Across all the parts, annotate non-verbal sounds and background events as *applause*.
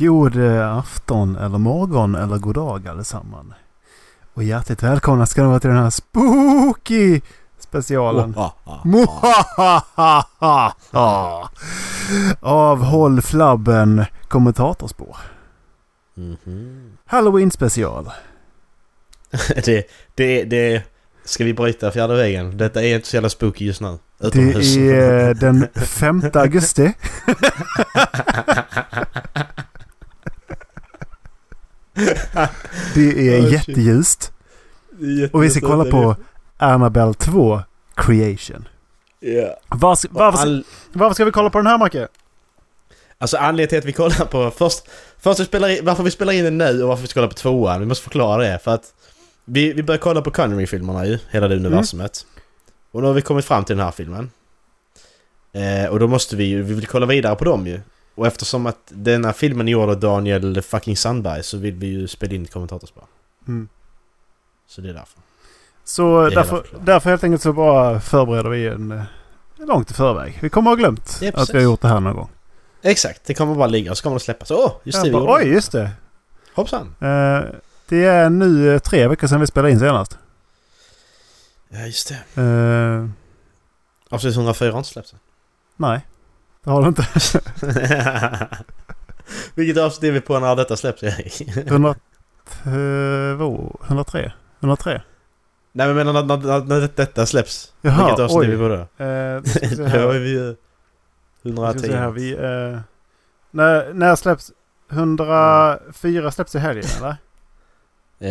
God eh, afton eller morgon eller god dag allesammans. Och hjärtligt välkomna ska ni vara till den här spooky specialen. *laughs* Av Håll Flabben kommentatorspår. Mhm. Halloween special. *laughs* det, det, det... Ska vi bryta fjärde väggen? Detta är inte så jävla spooky just nu. Det Utomhus. är *laughs* den 5 augusti. Det är shit. jätteljust. Och vi ska kolla på Annabelle 2 Creation. Ja. Var, varför, ska- All, varför ska vi kolla på den här Macke? alltså anledningen till att vi kollar på... Först, först vi spelar in, varför vi spelar in den nu och varför vi ska kolla på tvåan. Vi måste förklara det. För att vi, vi börjar kolla på Connery-filmerna ju. Hela det universumet. Och nu har vi kommit fram till den här filmen. Eh, och då måste vi ju... Vi vill kolla vidare på dem ju. Och eftersom att denna filmen är gjord av Daniel fucking Sandberg så vill vi ju spela in kommentatorspår. Mm. Så det är därför. Så är därför, därför helt enkelt så bara förbereder vi en eh, långt i förväg. Vi kommer ha glömt Ja, att vi har gjort det här någon gång. Exakt, det kommer bara ligga och så kommer det släppas. Åh, just det, Ja, vi bara, oj, det. just det. Hoppsan. Eh, det är nu eh, tre veckor sedan vi spelade in senast. Ja, just det. Eh, Avsnitt 104 har inte släppts nej, det har du inte. *laughs* Vilket avsnitt är vi på när detta släpps, Erik? 100, eh, 103? 103? Nej men menar när, när, när det- detta släpps. Jaha, Vilket avsnitt är vi oj. på då? Eh, *laughs* då är vi ju Vi ska se här, 110. vi, eh, när, när släpps 104 släpps i helgen *laughs* eller?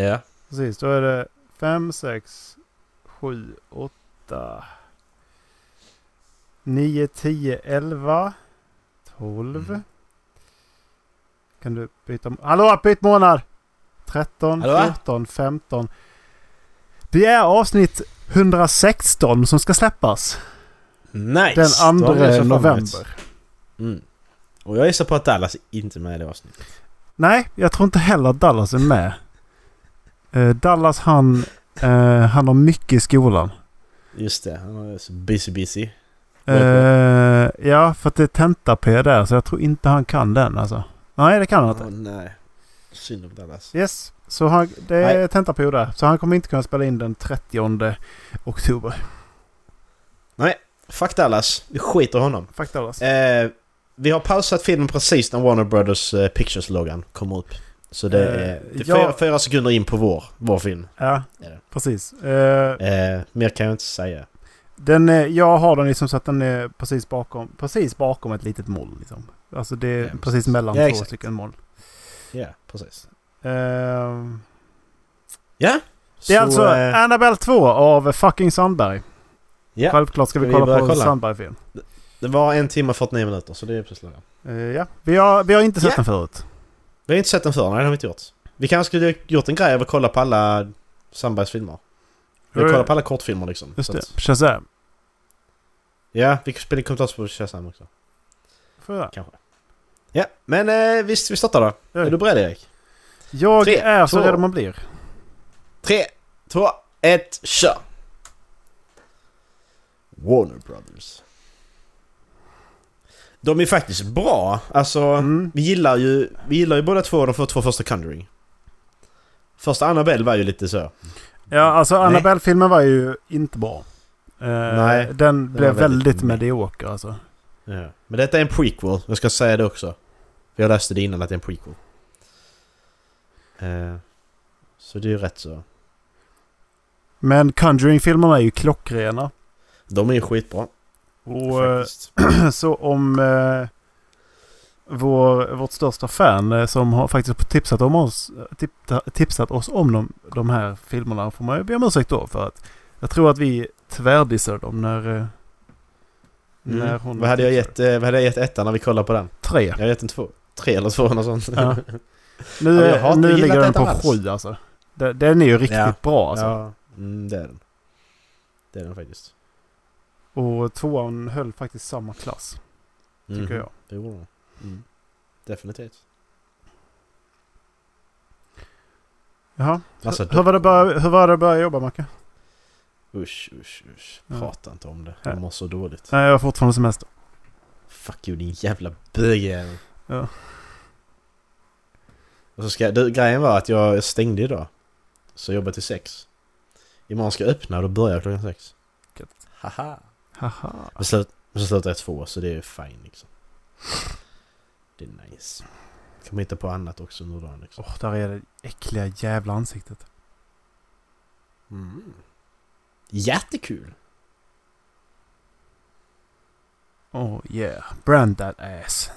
Ja. Precis, då är det 5, 6, 7, 8, 9, 10, 11, 12. Mm. Kan du byta... Hallå, byt månad! 13, Hallå? 14, 15. Det är avsnitt 116 som ska släppas. Nice! Den Då har vi 2 det så framåt. november. Mm. Och jag gissar på att Dallas är inte med i det avsnittet. Nej, jag tror inte heller att Dallas är med. Eh, Dallas han, eh, han har mycket i skolan. Just det, han är så busy busy. Eh, ja, för att det är tenta-P där så jag tror inte han kan den alltså. Nej, det kan han inte. nej. Synd om Dallas. Yes, så han, det är Nej. tenta-P där. Så han kommer inte kunna spela in den 30 oktober. Fuck Dallas. Vi skiter honom. Fuck Dallas. Eh, vi har pausat filmen precis när Warner Brothers eh, Pictures-loggan kommer upp. Så det är, det är ja. fyra, fyra sekunder in på vår, vår film. Ja, precis. Mer kan jag inte säga. Den, är- jag har den liksom så att den är precis bakom, precis bakom ett litet moln. Liksom. Alltså det är Ja, precis precis. mellan Ja, två exakt. stycken moln. Ja, precis. Eh, Ja! Det är Så, alltså eh, Annabelle 2 av fucking Sandberg. Ja, Självklart ska vi kolla på kolla? Sandberg-film. det var en timme och 49 minuter så det är precis lagom. Eh, ja, vi har, vi har inte sett Ja. den förut. Vi har inte sett den förr, nej det har vi inte gjort. Vi kanske skulle gjort en grej av att kolla på alla Sandbergs filmer. Eh, kollar på alla kortfilmer liksom. Just det. att- Shazam. Ja, vi kan spela in kommentarer på Shazam också. Får jag? Kanske. Ja, men eh, visst, vi startar då. Ja. Är du beredd Erik? Jag Tre, är så två. redo man blir. Tre, två, ett, kör! Warner Brothers. De är faktiskt bra. Alltså, Mm. vi gillar ju, vi gillar ju båda två de två första Conjuring. Första Annabelle var ju lite så. Ja, alltså. Annabelle-filmen var ju inte bra. Eh, Nej, Den blev var väldigt, väldigt- medioker alltså. Ja. Men detta är en prequel, jag ska säga det också. För jag läste det innan att det är en prequel. Eh, så det är ju rätt så. Men Conjuring-filmerna är ju klockrena. De är ju skitbra. Och eh, faktiskt. *clears throat* så om eh, vår, vårt största fan eh, som har faktiskt tipsat, om oss, tipsat oss om de, de här filmerna får man ju be om ursäkt då för att jag tror att vi tvärdissade dem när, eh, när Mm. hon Vad hade jag gett, eh, vad hade jag gett ettan när vi kollade på den? Tre. Jag har gett en två. Tre eller två eller sånt. Ja. *laughs* Nu, Ja, nu ligger den på alls. sju alltså. Den, är ju riktigt Ja. bra alltså. Ja, mm, det är den. Det är den faktiskt. Och tvåan höll faktiskt samma klass. Tycker Mhm. jag. Det gjorde den. Mm. Definitivt. Jaha. Alltså, hur, var det börja, hur var det att börja jobba Macke? Usch, usch, usch. Ja. Prata inte om det. Ja. Jag mår så dåligt. Nej, jag har fortfarande semester. Fuck you din jävla bögjävel. Och så ska du, grejen var att jag stängde idag. Så jag jobbar till sex. Imorgon ska jag öppna och då börjar jag klockan sex. Gött. Haha. Haha. Men så slutar jag två så det är fine liksom. Det är nice. Kan man hitta på annat också under dagen liksom. Åh, där är det äckliga jävla ansiktet. Mm. Jättekul! Oh yeah. Brand that ass.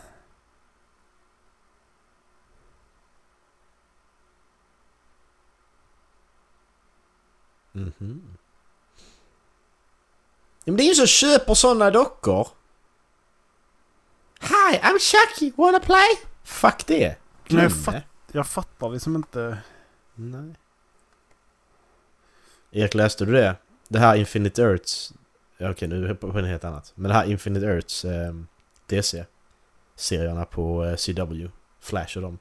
Mhm. Ja, men det är ju som köper såna dockor. Hi, I'm Chucky, wanna play? Fuck det! Glöm fuck. det. Jag fattar liksom inte. Nej. Erik, läste du det? Det här Infinite Earths... Ja, okej, nu är jag på något helt annat. Men det här Infinite Earths eh, DC. Serierna på eh, CW. Flash och dem.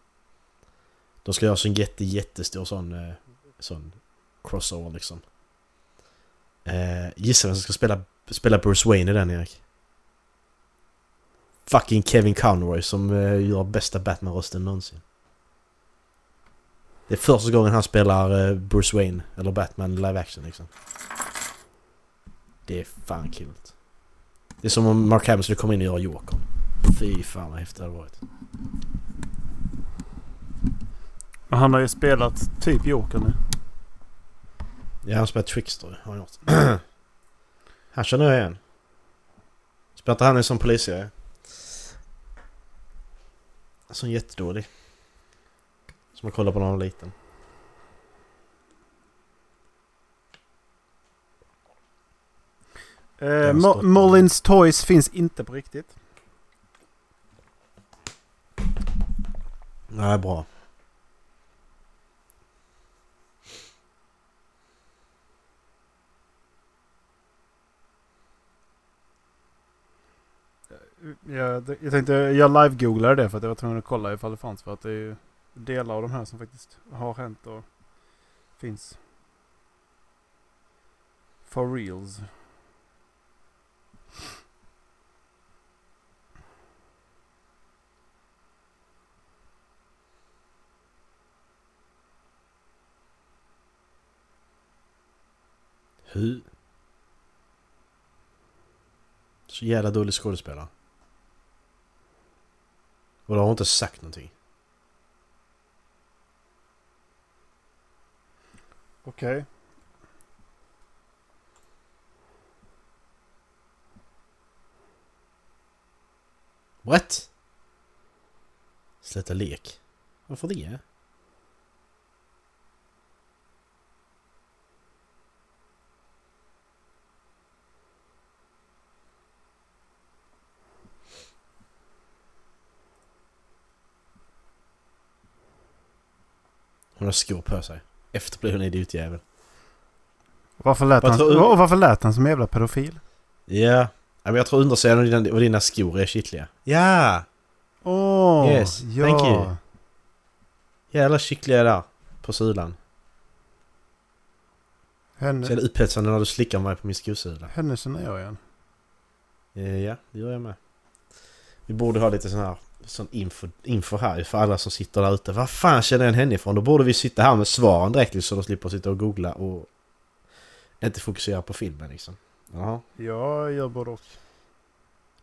De ska göra så en jätte, jättestor sån, eh, sån crossover liksom. Eh, gissa vem som ska spela, spela Bruce Wayne i den Erik? Fucking Kevin Conroy som eh, gör bästa Batman-rösten någonsin. Det är första gången han spelar eh, Bruce Wayne, eller Batman live action liksom. Det är fan kul. Det är som om Mark Hamill skulle komma in och göra Joker. Fy fan vad häftigt det hade varit. Men han har ju spelat typ Joker nu. Ja, han spelar Trickster har han gjort. *clears throat* han känner jag igen. Spelar inte han en sån polisserie? Sån jättedålig. Som man kollar på när man var liten. Eh, Mo- Mullins Toys finns inte på riktigt. Nej, bra. Jag, jag tänkte jag live-googlade det för att jag var tvungen att kolla ifall det fanns. För att det är ju delar av de här som faktiskt har hänt och finns. For reals. Hur? Så jävla dålig skådespelare. Och då har inte sagt någonting. Okej. What? Sluta lek. Varför det? Hon har skor på sig. Efterbliven idiotjävel. Varför lät, han, tror och varför lät han som jävla pedofil? Ja. Men jag tror undersidan av dina, dina skor är kittliga. Ja! Åh! Yes, ja. thank you. Jävla kittliga där. På sulan. Så är Henne, det upphetsande när du slickar mig på min skosula. henne känner jag igen. Eh, Ja, det gör jag med. Vi borde ha lite sån här sån info, info här för alla som sitter där ute. Vad fan känner jag henne ifrån? Då borde vi sitta här med svaren direkt så de slipper sitta och googla och inte fokusera på filmen liksom. Jaha, Jag gör både och.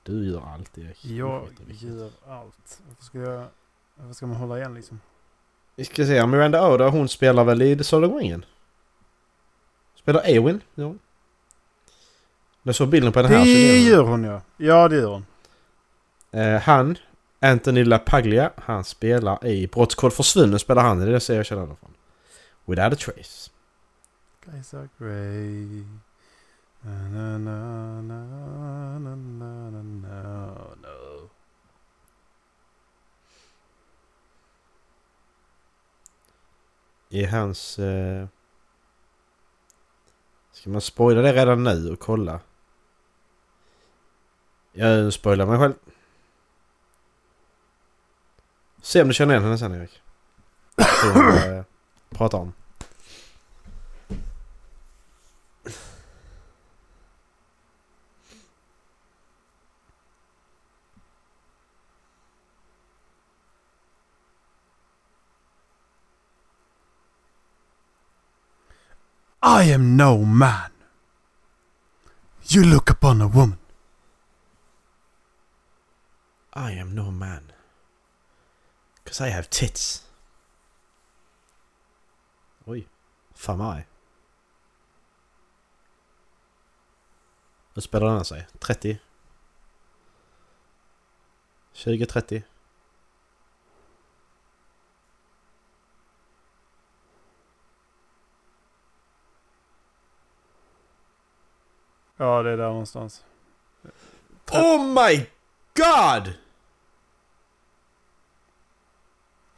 du gör allt Erik. Jag gör allt. Varför ska, jag, varför ska man hålla igen liksom? Vi ska se, Miranda Oda hon spelar väl i The om ringen? Spelar Eowyn? Ja. Jag såg bilden på den här. Det gör hon ja. Ja det gör hon. Eh, han, Anthony LaPaglia, han spelar i Brottskod Försvunnen spelar han i. Det ser jag känner honom från. Without a trace. Guys are grey. Na, na, na, na, na, na, na, no. I hans... Eh... Ska man spoila det redan nu och kolla? Jag spoilar mig själv. Se om du känner igen henne sen Erik. Se eh, pratar om. I am no man. You look upon a woman. I am no man. Cause I have tits. Oj. Fan arg. Hur spelar den sig? 30? 20-30? Ja, det är där någonstans. Oh my god!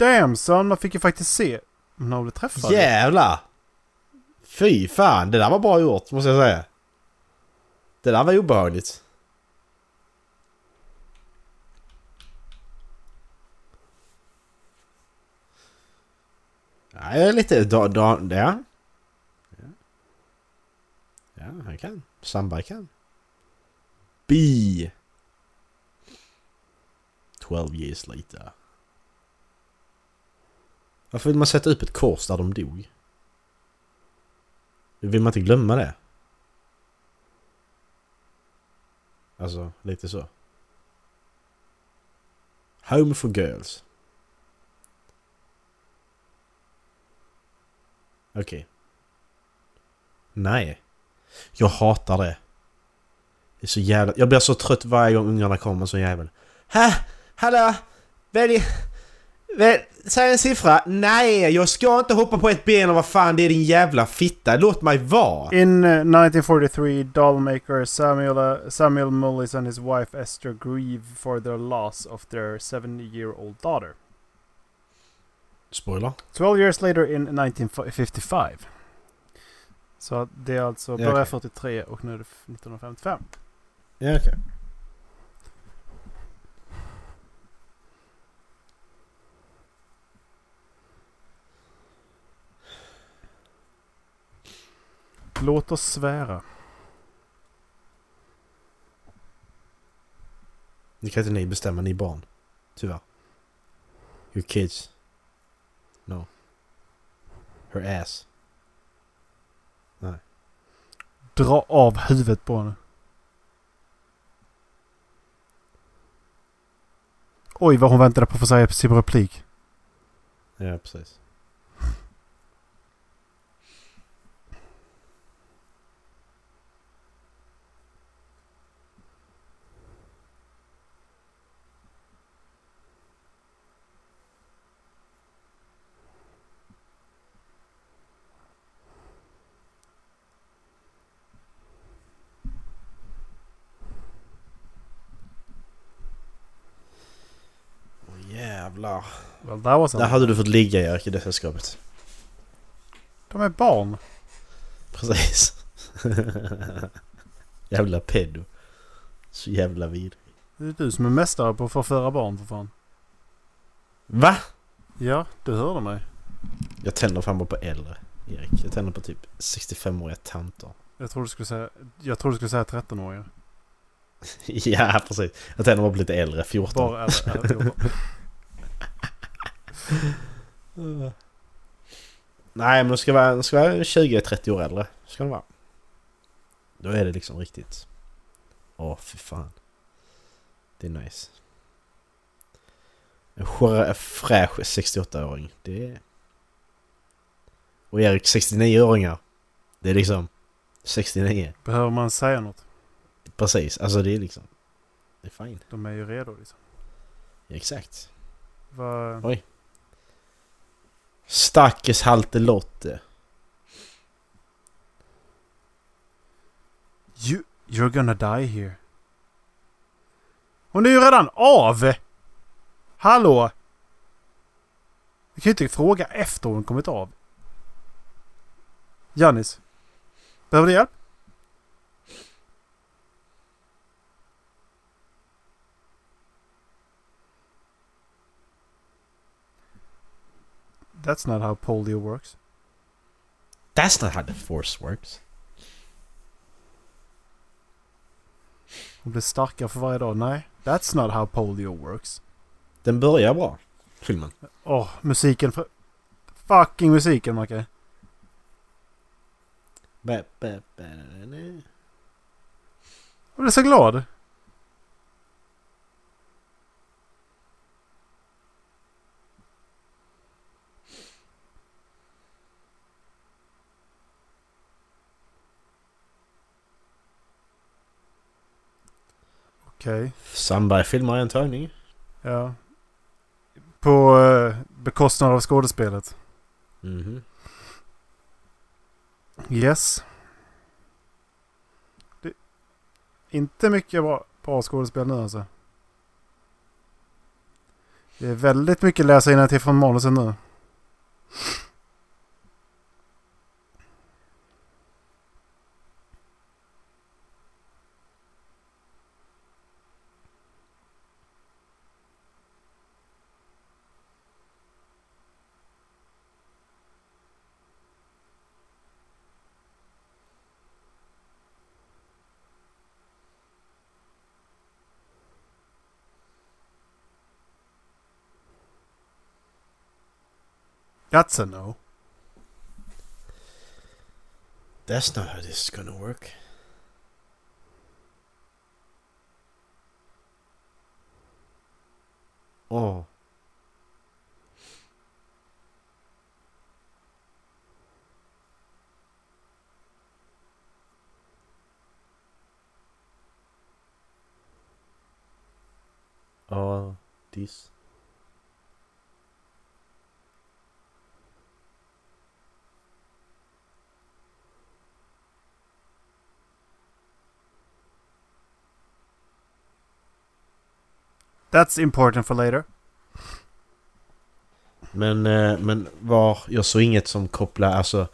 Damn son, man fick ju faktiskt se när hon blev träffad. Jävlar! Fy fan, det där var bra gjort måste jag säga. Det där var obehagligt. Ja, jag är lite... Da, da, ja. Ja, ja han kan. Sandberg kan. B. 12 years later. Varför vill man sätta upp ett kors där de dog? Vill man inte glömma det? Alltså, lite så. Home for girls. Okej. Okay. Nej. Jag hatar det. Det är så jävla... Jag blir så trött varje gång ungarna kommer så jävel. Hä? Hallå? Välj... Säg en siffra. Nej, jag ska inte hoppa på ett ben och vad fan det är din jävla fitta. Låt mig vara. In uh, 1943, dollmaker Samuel, uh, Samuel Mullis and his wife Esther grieve for their loss of their seven-year-old daughter. Spoiler. 12 years later in 1955. Så det är alltså börjar okay. 43 och nu är det 1955. Ja, okej. Okay. Låt oss svära. Det kan inte ni bestämma, ni barn. Tyvärr. Your kids. No. Her ass. Nej. Dra av huvudet på henne. Oj, vad hon väntade på att få säga sin replik. Ja, precis. Jävlar. Well, Där hade du fått ligga Erik i det sällskapet. De är barn. Precis. *laughs* jävla pedo. Så jävla vid. Det är du som är mästare på att förföra barn för fan. Va? Ja, du hörde mig. Jag tänder fan bara på äldre, Erik. Jag tänder på typ 65-åriga tanter. Jag tror du skulle säga, jag tror du skulle säga 13-åringar. *laughs* ja, precis. Jag tänder bara på lite äldre, 14. Bara äldre, äldre *laughs* 14. Nej men de ska vara, ska vara 20-30 år äldre. Ska de vara. Då är det liksom riktigt... Åh fy fan. Det är nice. En fräsch 68-åring. Det är... Och Erik 69-åringar. Det är liksom... 69. Behöver man säga något? Precis, alltså det är liksom... Det är fint. De är ju redo liksom. exakt. Va... Oj. Stackars halte Lotte. You, you're gonna die here. Hon är ju redan av! Hallå! Du kan ju inte fråga efter hon kommit av. Janis. Behöver du hjälp? That's not how polio works. That's not how the force works. Hon blir starkare för varje dag. Nej, that's not how polio works. Den börjar bra, filmen. Åh, oh, musiken. För... Fucking musiken, Macke. Jag blev så glad. Okej. Sandberg filmar en tagning. Ja. På eh, bekostnad av skådespelet. Mhm. Yes. Det, inte mycket bra, bra skådespel nu alltså. Det är väldigt mycket läsa till från manusen nu. That's a no. That's not how this is gonna work. Oh. Ja, this. That's important for later. Men, eh, men var, jag såg inget som kopplar, alltså...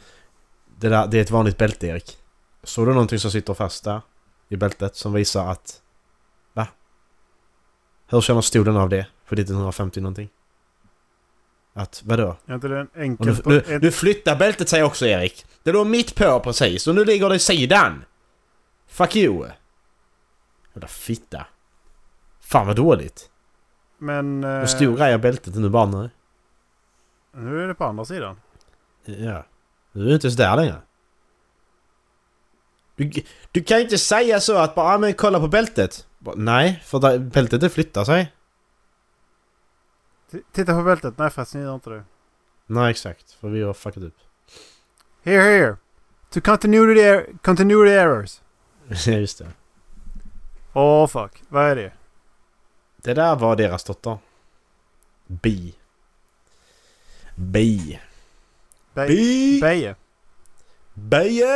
Det, där, det är ett vanligt bälte Erik. Såg du någonting som sitter fast där? I bältet som visar att... Va? Hur känner stolen av det? För 1950 någonting? Att, vadå? Är inte det enkel... nu, nu, en- nu flyttar bältet sig också Erik. Det låg mitt på precis och nu ligger det i sidan. Fuck you. Jävla fitta. Fan vad dåligt. Men... Hur Eh, stor är bältet nu bara nu? nu är det på andra sidan. Ja. Nu är du inte ens där längre. Du, du kan inte säga så att bara ah, men kolla på bältet. Nej, för där, bältet det flyttar sig. T- Titta på bältet. Nej förresten, gör inte det. Nej exakt, för vi har fuckat upp. Here, here. To continuity, er- continuity errors. *laughs* Ja just det. Åh fuck. Vad är det? Det där var deras dotter. Bi. Bi. Bi. Beje. Beje!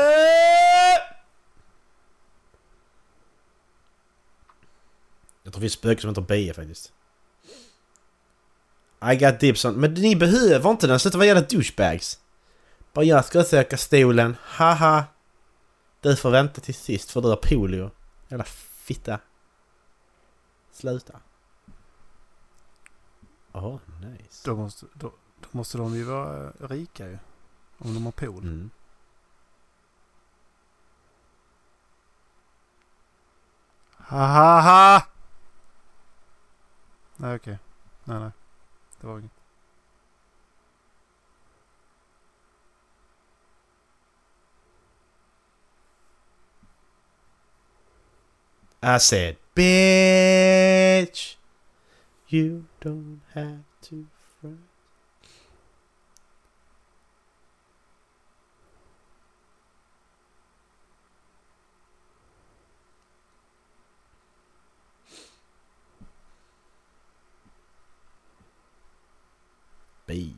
Jag tror det finns spöken som heter Beje faktiskt. I got dips on... Men ni behöver inte den, sluta vara jävla douchebags. Bara jag ska söka stolen, haha. Du får vänta till sist för du har polio. Jävla fitta. Sluta. Oh, nice. Då måste, då, då måste de ju vara eh, rika ju. Om de har pool. Mm. Ha ha ha! Nej okej. Nej nej. Det var inget. I said, bitch, you don't have to fret. B.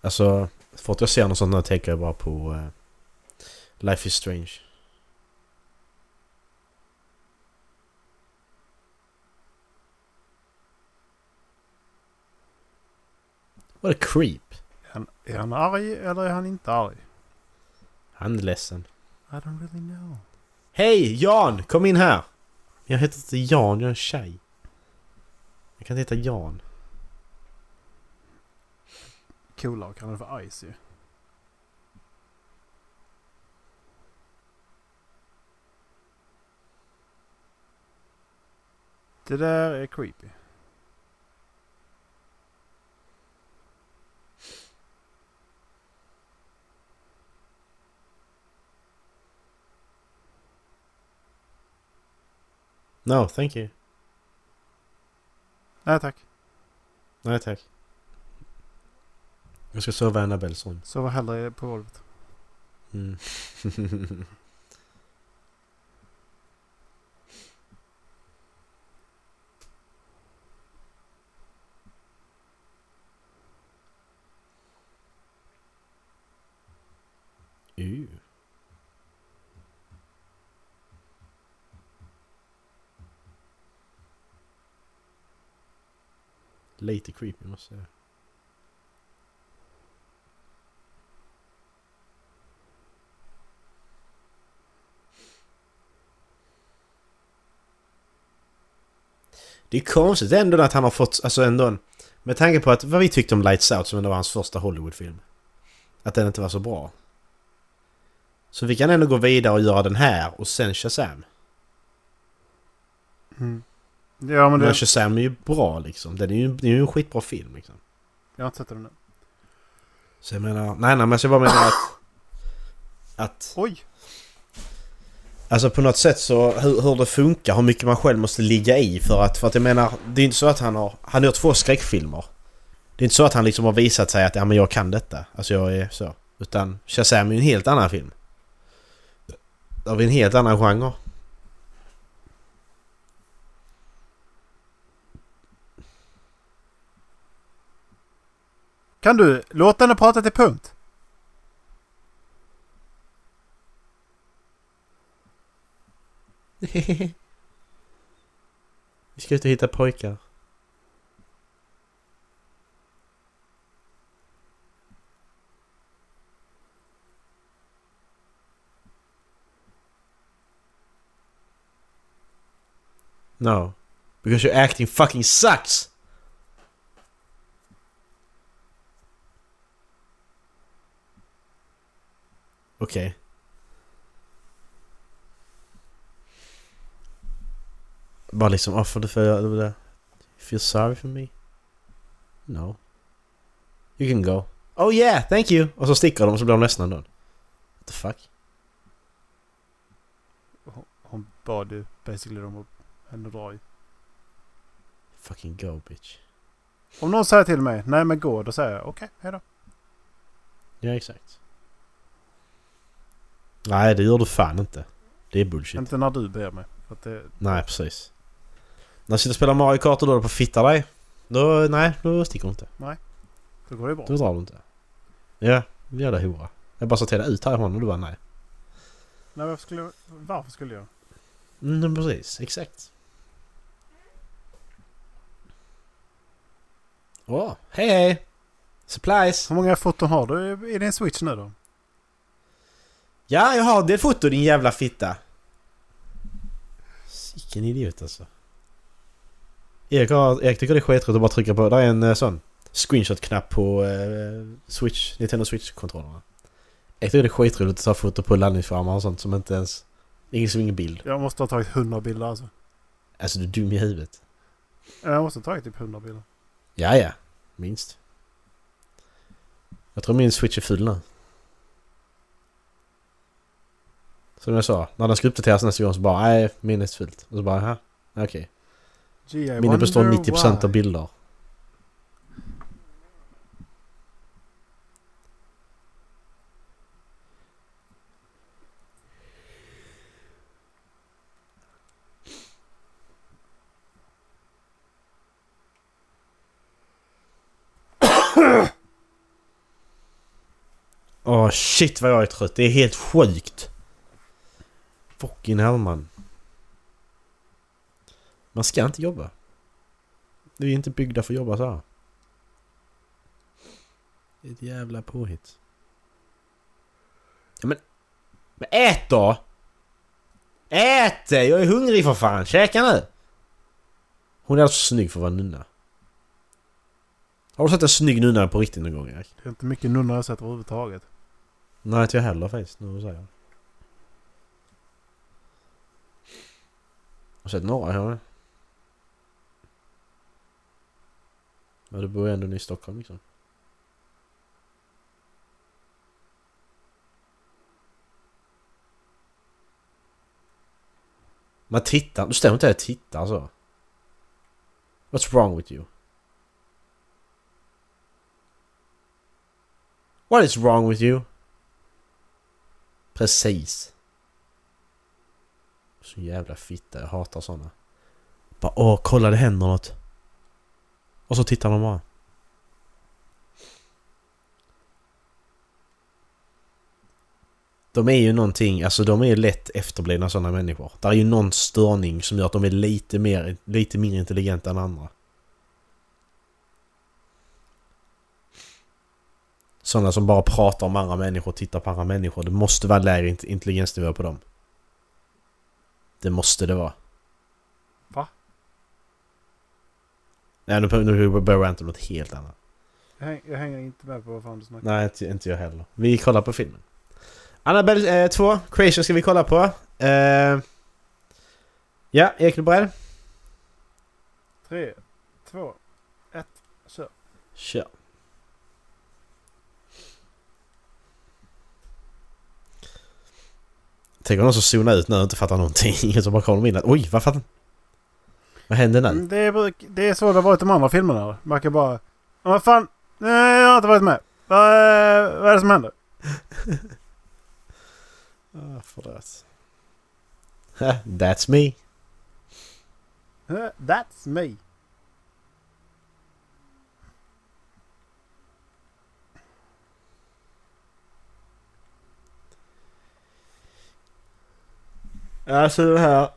Alltså, så fort jag ser något sånt här tänker jag bara på eh, Life is Strange. What a creep. Är han, är han arg eller är han inte arg? Han är ledsen. I don't really know. Hej Jan! Kom in här! Jag heter inte Jan, jag är en tjej. Jag kan inte heta Jan. Coolare kalla det för Ice ju. Det där är creepy. No, thank you. Nej tack. Nej tack. Jag ska sova i Annabelle son. Sova hellre på golvet. Mm. *laughs* Lite creepy måste jag säga. Det är konstigt ändå att han har fått, alltså ändå en, Med tanke på att vad vi tyckte om Lights Out som ändå var hans första Hollywoodfilm. Att den inte var så bra. Så vi kan ändå gå vidare och göra den här och sen Shazam. Mm. Ja men Men det... Shazam är ju bra liksom. Den är ju, det är ju en skitbra film liksom. Jag har inte sett den nu. Så jag menar, nej nej men så jag bara menar att... Att... Oj! Alltså på något sätt så hur, hur det funkar, hur mycket man själv måste ligga i för att... För att jag menar, det är inte så att han har... Han har gjort två skräckfilmer. Det är inte så att han liksom har visat sig att ja men jag kan detta. Alltså jag är så. Utan Shazam är ju en helt annan film. Av en helt annan genre. Kan du låta henne prata till punkt? *laughs* Vi ska ut och hitta pojkar. No. Because your acting fucking sucks! Okej. Bara liksom, du får göra det? Feel sorry for me? No. You can go. Oh yeah, thank you! Och så sticker de och så blir de ledsna då. What the fuck? Hon- bad ju basically dem att henne dra i. Fucking go bitch. Om någon säger till mig nej men gå då säger jag okej hejdå. Ja exakt. Nej det gör du fan inte. Det är bullshit. Inte när du ber mig. Det, Nej precis. När du sitter och spelar Mario Kart och då är du på fitta dig. Då, nej, då sticker du inte. då går det bra. Då drar du inte. Ja, jävla hora. Jag bara sa till dig ut härifrån och du bara nej. Nej, varför skulle, jag- varför skulle jag? Mm, precis, exakt. Åh, hej hej! Supplies! Hur många foton har du i din switch nu då? Ja, jag har det foto din jävla fitta! Vilken idiot alltså. Erik, har, Erik tycker det är skitroligt att bara trycka på... Där är en eh, sån screenshot-knapp på eh, Switch, Nintendo Switch-kontrollerna. Erik tycker det är skitroligt att ta foto på laddningsskärmar och sånt som inte ens... Ingen som ingen bild. Jag måste ha tagit 100 bilder alltså. Alltså du är dum i huvudet. Jag måste ha tagit typ 100 bilder. Ja, ja. Minst. Jag tror min switch är full nu. Som jag sa, när den ska uppdateras nästa gång så bara nej, minnet. Och så bara jaha, okej. I Minnet består wonder 90% why. av bilder. *coughs* Åh shit vad jag är trött. Det är helt sjukt. Fucking hell man. Man ska inte jobba. Vi är inte byggda för att jobba så här. Det är ett jävla påhitt. Ja men... Men ät då! Ät det! Jag är hungrig för fan! Käka nu! Hon är alltså snygg för att vara nunna. Har du sett en snygg nunna på riktigt någon gång Erik? Det är inte mycket nunnor jag sett överhuvudtaget. Nej inte jag heller faktiskt, nu säger jag. Har sett några här. Men du bor ju ändå i Stockholm liksom. Man tittar... Du står inte här och tittar så. What's wrong with you? What is wrong with you? Precis. Så jävla fitta, jag hatar såna. Bara åh, kolla det händer något. Och så tittar de bara. De är ju någonting, alltså de är lätt efterblivna sådana människor. Det är ju någon störning som gör att de är lite, mer, lite mindre intelligenta än andra. Sådana som bara pratar om andra människor, tittar på andra människor. Det måste vara lägre intelligensnivå på dem. Det måste det vara. Va? Nej, nu, nu börjar jag ranta något helt annat. Jag, häng, jag hänger inte med på vad fan du snackar Nej, inte, inte jag heller. Vi kollar på filmen. Annabelle 2, eh, Creation ska vi kolla på. Eh, ja, Erik, du beredd? Tre, två, ett, kör. Kör. Tänk om någon som zonar ut nu och inte fattar någonting. *laughs* Så bara kommer in att oj, vad fan? Vad händer nu? Det är, det är så det har varit i de andra filmerna. Man kan bara... "Ja, Vad fan? Nej, jag har inte varit med. Vad, vad är det som händer? *laughs* Ah, förlåt. *laughs* That's me. Eh, That's me. Alltså den här...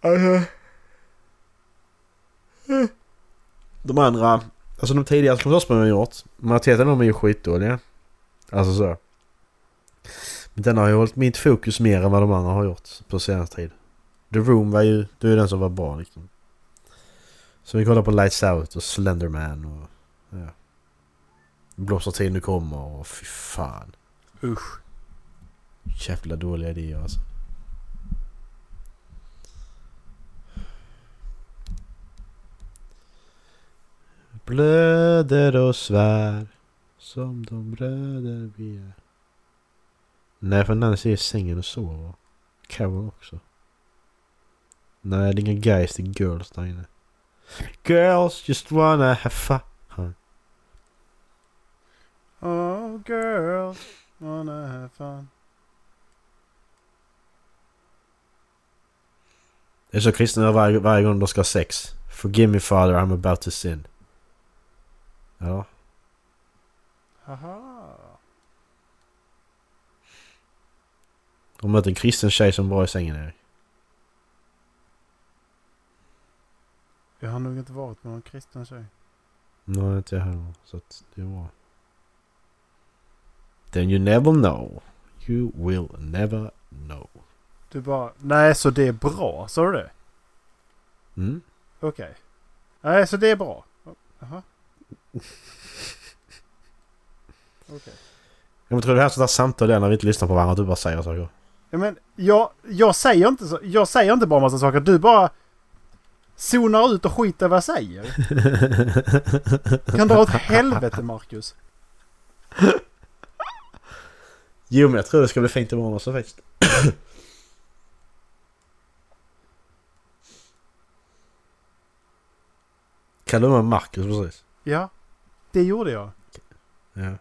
Alltså... De andra... Alltså de tidigare Slottsspelen jag gjort. Majoriteten av dem är ju skitdåliga. Alltså så. Men den har ju hållit mitt fokus mer än vad de andra har gjort på senaste tid. The Room var ju... Det är den som var bra liksom. Så vi kollar på Lights Out och Slenderman och... Ja. Blåsartid nu kommer och fy fan. Usch. Jävla dåliga idéer alltså. Blöder och svär som de bröder vi är. Nej, för Nancy är i sängen och sover. Carol också. Nej, det är inga guys, det är girls där inne. Girls just wanna have fun. Oh girls wanna have fun. Det är så kristna varje, varje gång de ska ha sex. Forgive me father, I'm about to sin. Ja. Haha. De möter en kristen tjej som var i sängen Erik. Jag har nog inte varit med någon kristen tjej. Nej, inte jag heller. Så att det är bra. Then you never know. You will never know. Du bara, nej så det är bra, sa du det? Mm? Okej. Nej, så det är bra. Jaha. Okej. Jag tror det här är där samtal där när vi inte lyssnar på varandra. Du bara säger saker. Ja, men jag, jag säger inte så. Jag säger inte bara massa saker. Du bara zonar ut och skiter vad jag säger. *laughs* Kan dra åt helvete Marcus. Jo, men jag tror det ska bli fint imorgon också faktiskt. Kallar du mig Marcus precis? Ja, det gjorde jag. Ja.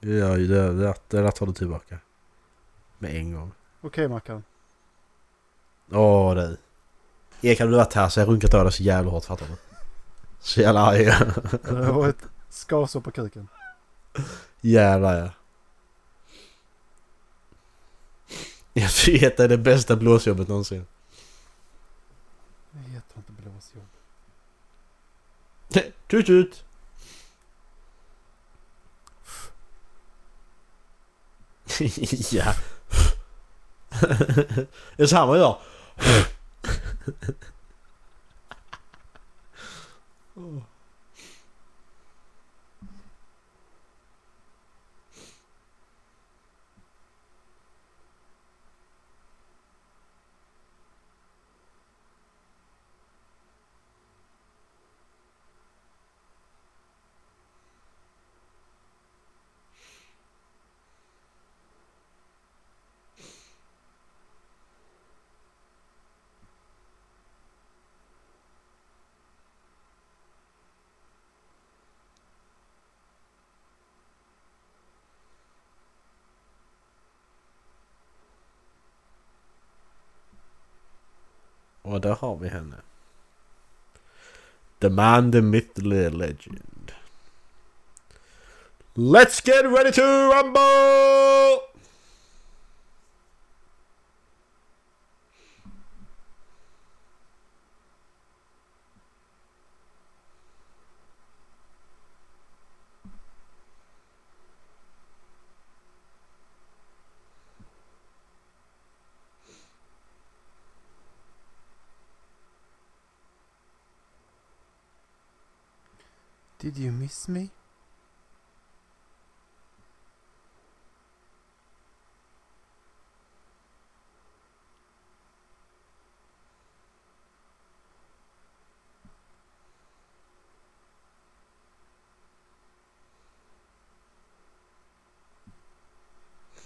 Ja, det, det, det där tar du tillbaka. Med en gång. Okej Mackan. Åh du. Erik hade du varit här så jag runkat av dig så jävla hårt fattar du? Så jävla arg var ett skavsår på kuken. Jävlar ja. Jag vet det är det bästa blåsjobbet någonsin. Det heter inte blåsjobb. Tut tut! *laughs* ja. *laughs* det är samma idag. oh. *laughs* Och där har vi henne. The man, the myth, the legend. Let's get ready to rumble! Did you miss me?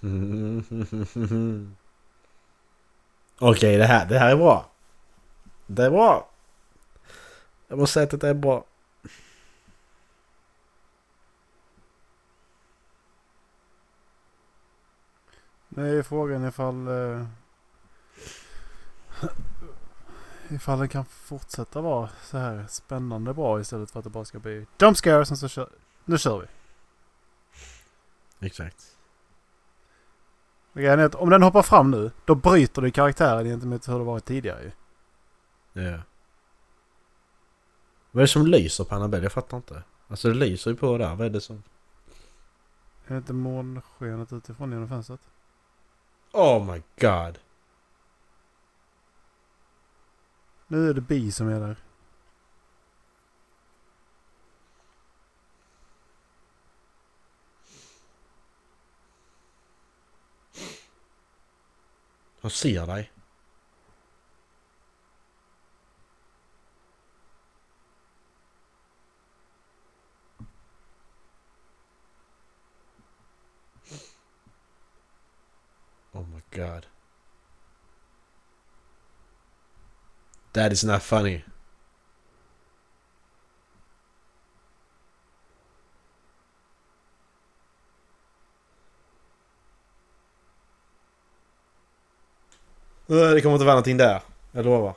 *laughs* Okej, det här, det här är bra. Det är bra. Jag måste säga att det är bra. Nu är frågan ifall... Eh, ifall det kan fortsätta vara så här spännande bra istället för att det bara ska bli jump scare. Sen så kör, nu kör vi. Exakt. Grejen är att om den hoppar fram nu, då bryter du karaktären gentemot hur det varit tidigare ju. Ja. Vad är det som lyser på Annabelle? Jag fattar inte. Alltså det lyser ju på där. Vad är det som... Är det inte månskenet utifrån genom fönstret? Oh my god. Nu är det bi som är där. Han ser dig. God. That is not funny. Det kommer inte vara någonting där. Jag lovar.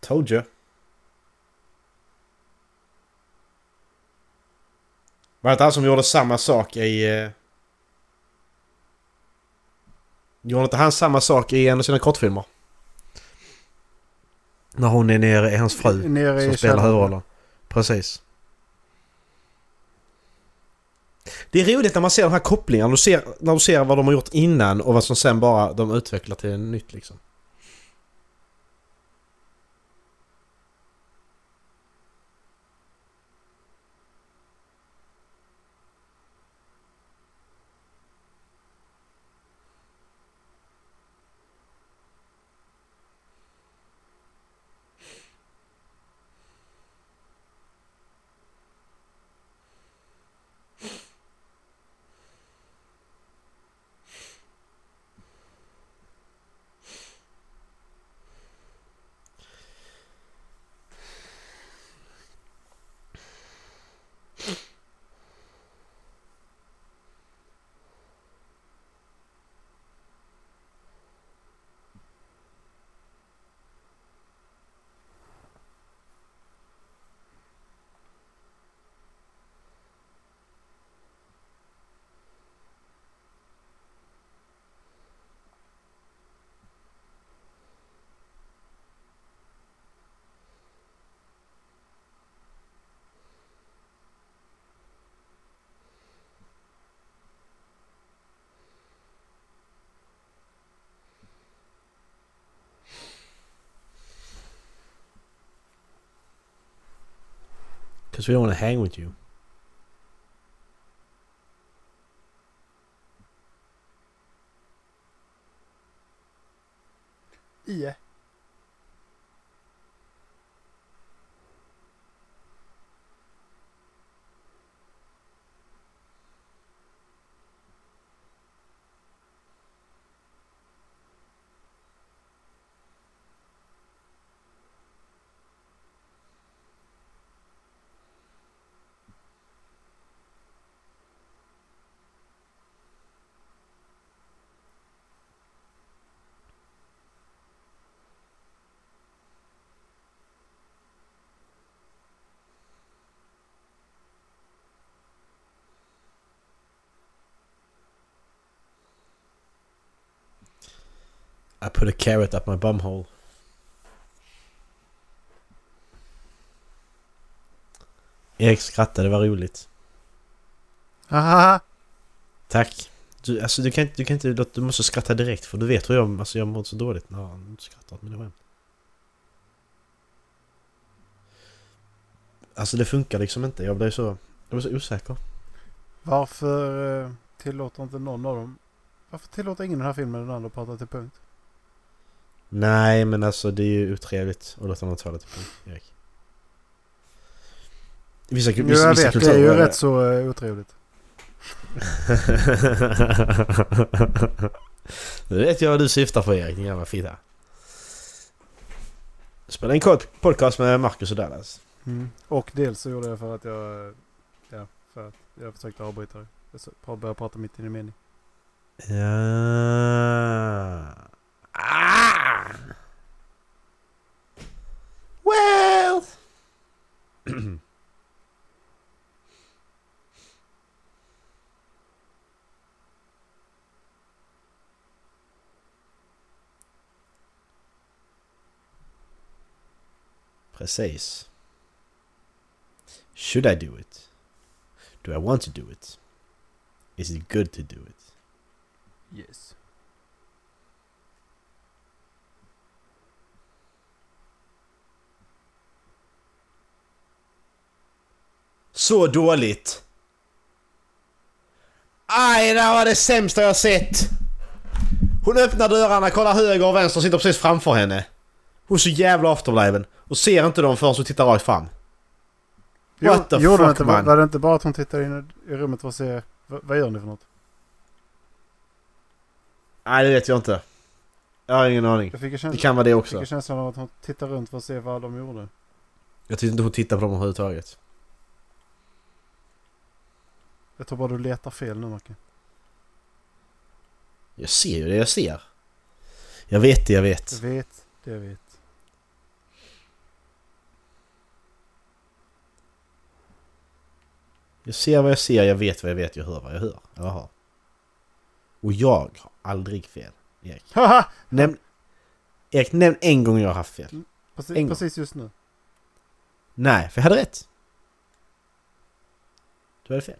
Told you. Var det inte han som gjorde samma sak i... Eh... Gjorde inte han samma sak i en av sina kortfilmer? När hon är nere i hans fru Nere som spelar huvudrollen. Precis. Det är roligt när man ser de här kopplingarna. Du ser, när du ser vad de har gjort innan och vad som sen bara de utvecklar till nytt liksom. Because we don't want to hang with you. Put a carrot up my bumhole. Erik skrattade, det var roligt. Haha! Tack. Du, alltså, du, kan, inte- du kan inte... Du måste skratta direkt för du vet hur jag... Alltså jag mår så dåligt när han skrattar åt mina skämt. Alltså det funkar liksom inte. Jag blir så... Jag blir så osäker. Varför eh, tillåter inte någon av dem... Varför tillåter ingen den här filmen den andra att prata till punkt? Nej men alltså det är ju otrevligt att låta någon tala till punkt, Erik. Vissa, Jo, vissa, jag vissa vet. Det är kulturer ju rätt så uh, otrevligt. *laughs* Nu vet jag vad du syftar på Erik, din jävla fitta. Spela en kort podcast med Marcus och Dallas. Mm. Och dels så gjorde jag för att jag... Ja, för att jag försökte avbryta det. Jag började prata mitt i en mening. Ja. Ah! Well! *clears throat* Precis. Should I do it? Do I want to do it? Is it good to do it? Yes. Så dåligt! Aj, det här var det sämsta jag sett! Hon öppnar dörrarna, kollar höger och vänster och sitter precis framför henne. Hon är så jävla afterbliven och ser inte dem förrän hon tittar rakt fram. What the gjorde hon fuck, inte, man? Var det inte bara att hon tittade in i rummet för att se... Vad, gör ni för något? Nej, det vet jag inte. Jag har ingen aning. Jag fick en Det känsla, kan vara det fick också. en känsla av att hon tittade runt för att se vad de gjorde. Jag tyckte inte hon tittade på dem överhuvudtaget. Jag tror bara du letar fel nu Macke. Jag ser ju det jag ser. Jag vet det jag vet. Jag vet, det jag vet. Jag ser vad jag ser, jag vet vad jag vet, jag hör vad jag hör. Jaha. Och jag har aldrig fel, Erik. Nämn... Erik, nämn en gång jag har haft fel. Precis, precis just nu. Nej, för jag hade rätt. Du hade fel.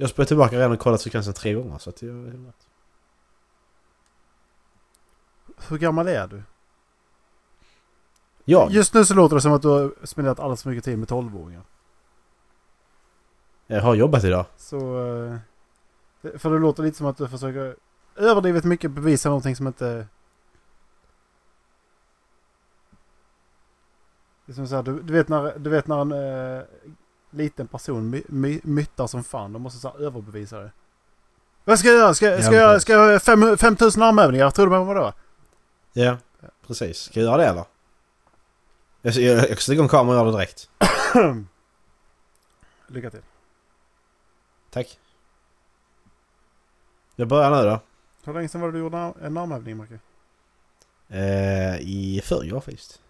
Jag spelat tillbaka redan och kollat sekvensen tre gånger så att jag. Hur gammal är du? Jag? Just nu så låter det som att du har spenderat alldeles för mycket tid med 12-åringar. Jag har jobbat idag. Så... eh, För det låter lite som att du försöker överdrivet mycket bevisa någonting som inte... Det är som så här, du, du, vet när, du vet när en eh, liten person my, my, myttar som fan. De måste så här överbevisa det. Vad ska jag göra? Ska, ska, Ja, jag, ska jag fem- 5000 armhävningar? Tror du mig vadå? Ja, precis. Ska jag göra det eller? Jag, jag, jag sätta igång kameran och göra det direkt. *clears throat* Lycka till. Tack. Jag börjar nu då. Hur länge sedan var det du gjorde en armhävning Marcus? Eh, I förrgår faktiskt.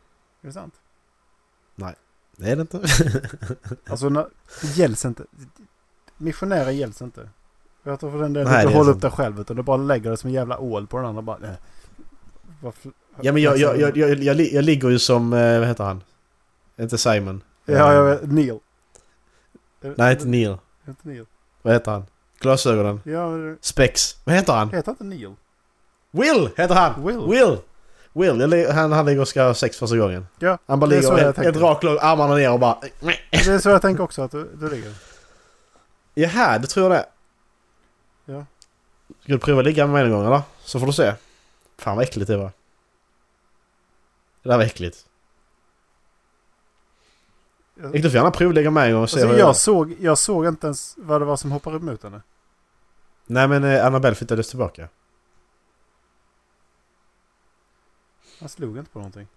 Är det sant? Det är det inte. *laughs* Alltså när, det gälls inte. Missionärer gälls inte. Jag tror för den delen inte det sant. upp dig själv utan du bara lägger det som en jävla ål på den andra bara. Nej. Varför- ja men jag, jag, jag, jag, jag, jag ligger ju som, eh, vad heter han? Inte Simon. Ja, jag Eh, vet. Neil. Nej, inte Neil. det Inte Neil. Vad heter han? Glasögonen. Ja, Spex. Vad heter han? det heter inte Neil. Will heter han! Will. Will! Will, han, han ligger och ska ha sex första gången. Ja, Han bara ligger jag helt, tänkte. helt rak låg, armarna ner och bara... *laughs* Det är så jag tänker också att du, du ligger. Jaha, det tror jag det. Ja. Ska du prova ligga med mig någon gång eller? Så får du se. Fan vad äckligt det var. Det där var äckligt. Jag, du får gärna provlägga med en gång och se alltså, hur jag jag, såg, jag såg inte ens vad det var som hoppade upp mot henne. Nej men eh, Annabelle flyttades tillbaka. Han slog inte på någonting.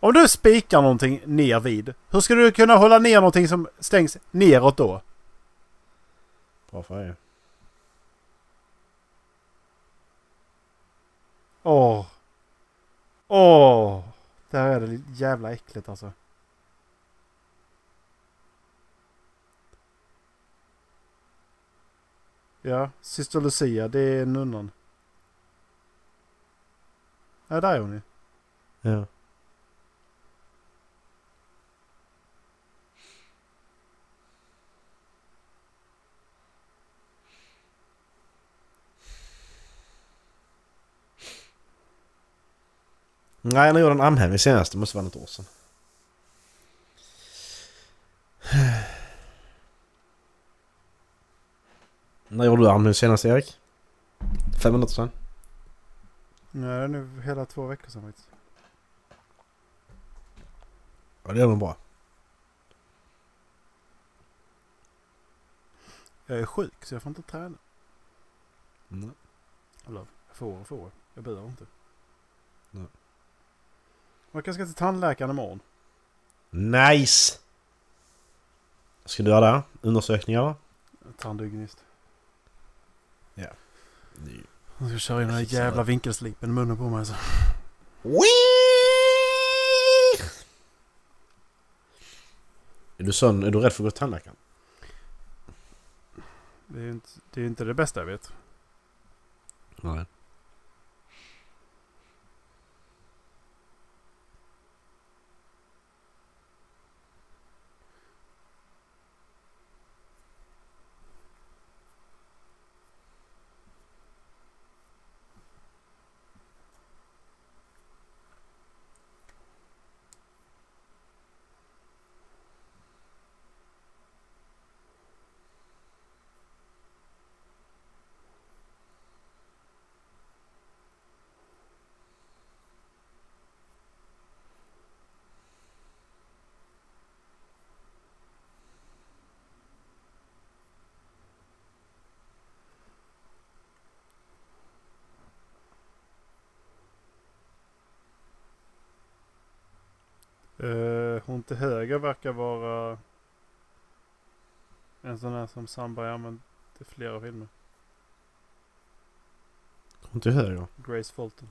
Om du spikar någonting ner vid. Hur ska du kunna hålla ner någonting som stängs neråt då? Bra fråga. Åh. Åh. Där är det jävla äckligt alltså. Ja, Syster Lucia, det är nunnan. Ja, där är hon ju. Ja. Nej, när gjorde en armhävning senast? Det måste vara något år sedan. När gjorde du armhävning senast Erik? Fem minuter sedan? Nej, det är nu hela två veckor sedan faktiskt. Ja, det är nog bra. Jag är sjuk så jag får inte träna. Mm. Eller, jag får och får. Jag behöver inte. Nej. Jag kanske ska till tandläkaren imorgon. Nice! Ska du göra det? Undersökningar? Tandhygienist. Nej. Jag ska köra in den här jävla vinkelslipen i munnen på mig alltså. Är du sån? Är du rädd för att gå till tandläkaren? Det är ju inte det, är inte det bästa jag vet. Nej. Uh, höger verkar vara en sån här som Sandberg använt i flera filmer. Hon till höger? Grace Fulton.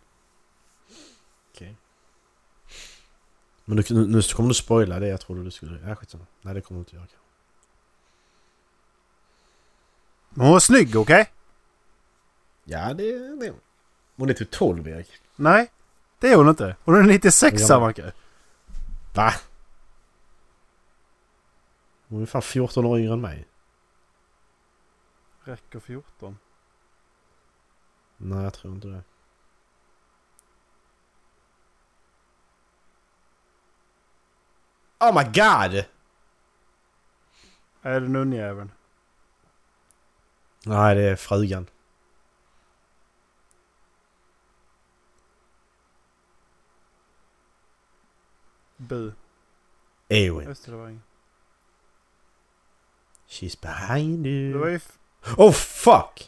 Okej. Men du, nu, nu kommer du spoila det jag trodde du skulle... Ja, skitsamma. Nej, det kommer du inte göra. Men hon var snygg, okej? Ja, det det är hon. Hon är typ 12, Erik. Nej, det är hon inte. Hon är 96 Ja. Macke. Va? Hon är fan 14 år yngre än mig. Räcker 14. Nej, jag tror inte det. Oh my god! Är det nunnjäveln? Nej, det är frugan. Bu. Eowyn. Just det, det var ingen. She's behind Det var you. ju... f- Oh fuck!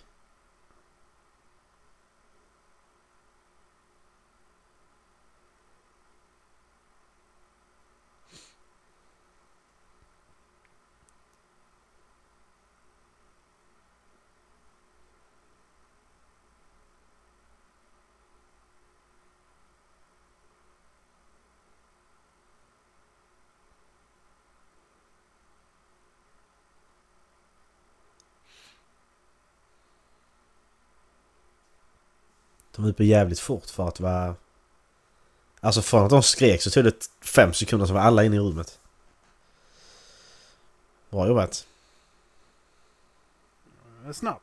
De är jävligt fort för att vara... Alltså från att de skrek så tog det fem sekunder så var alla inne i rummet. Bra jobbat. snabb.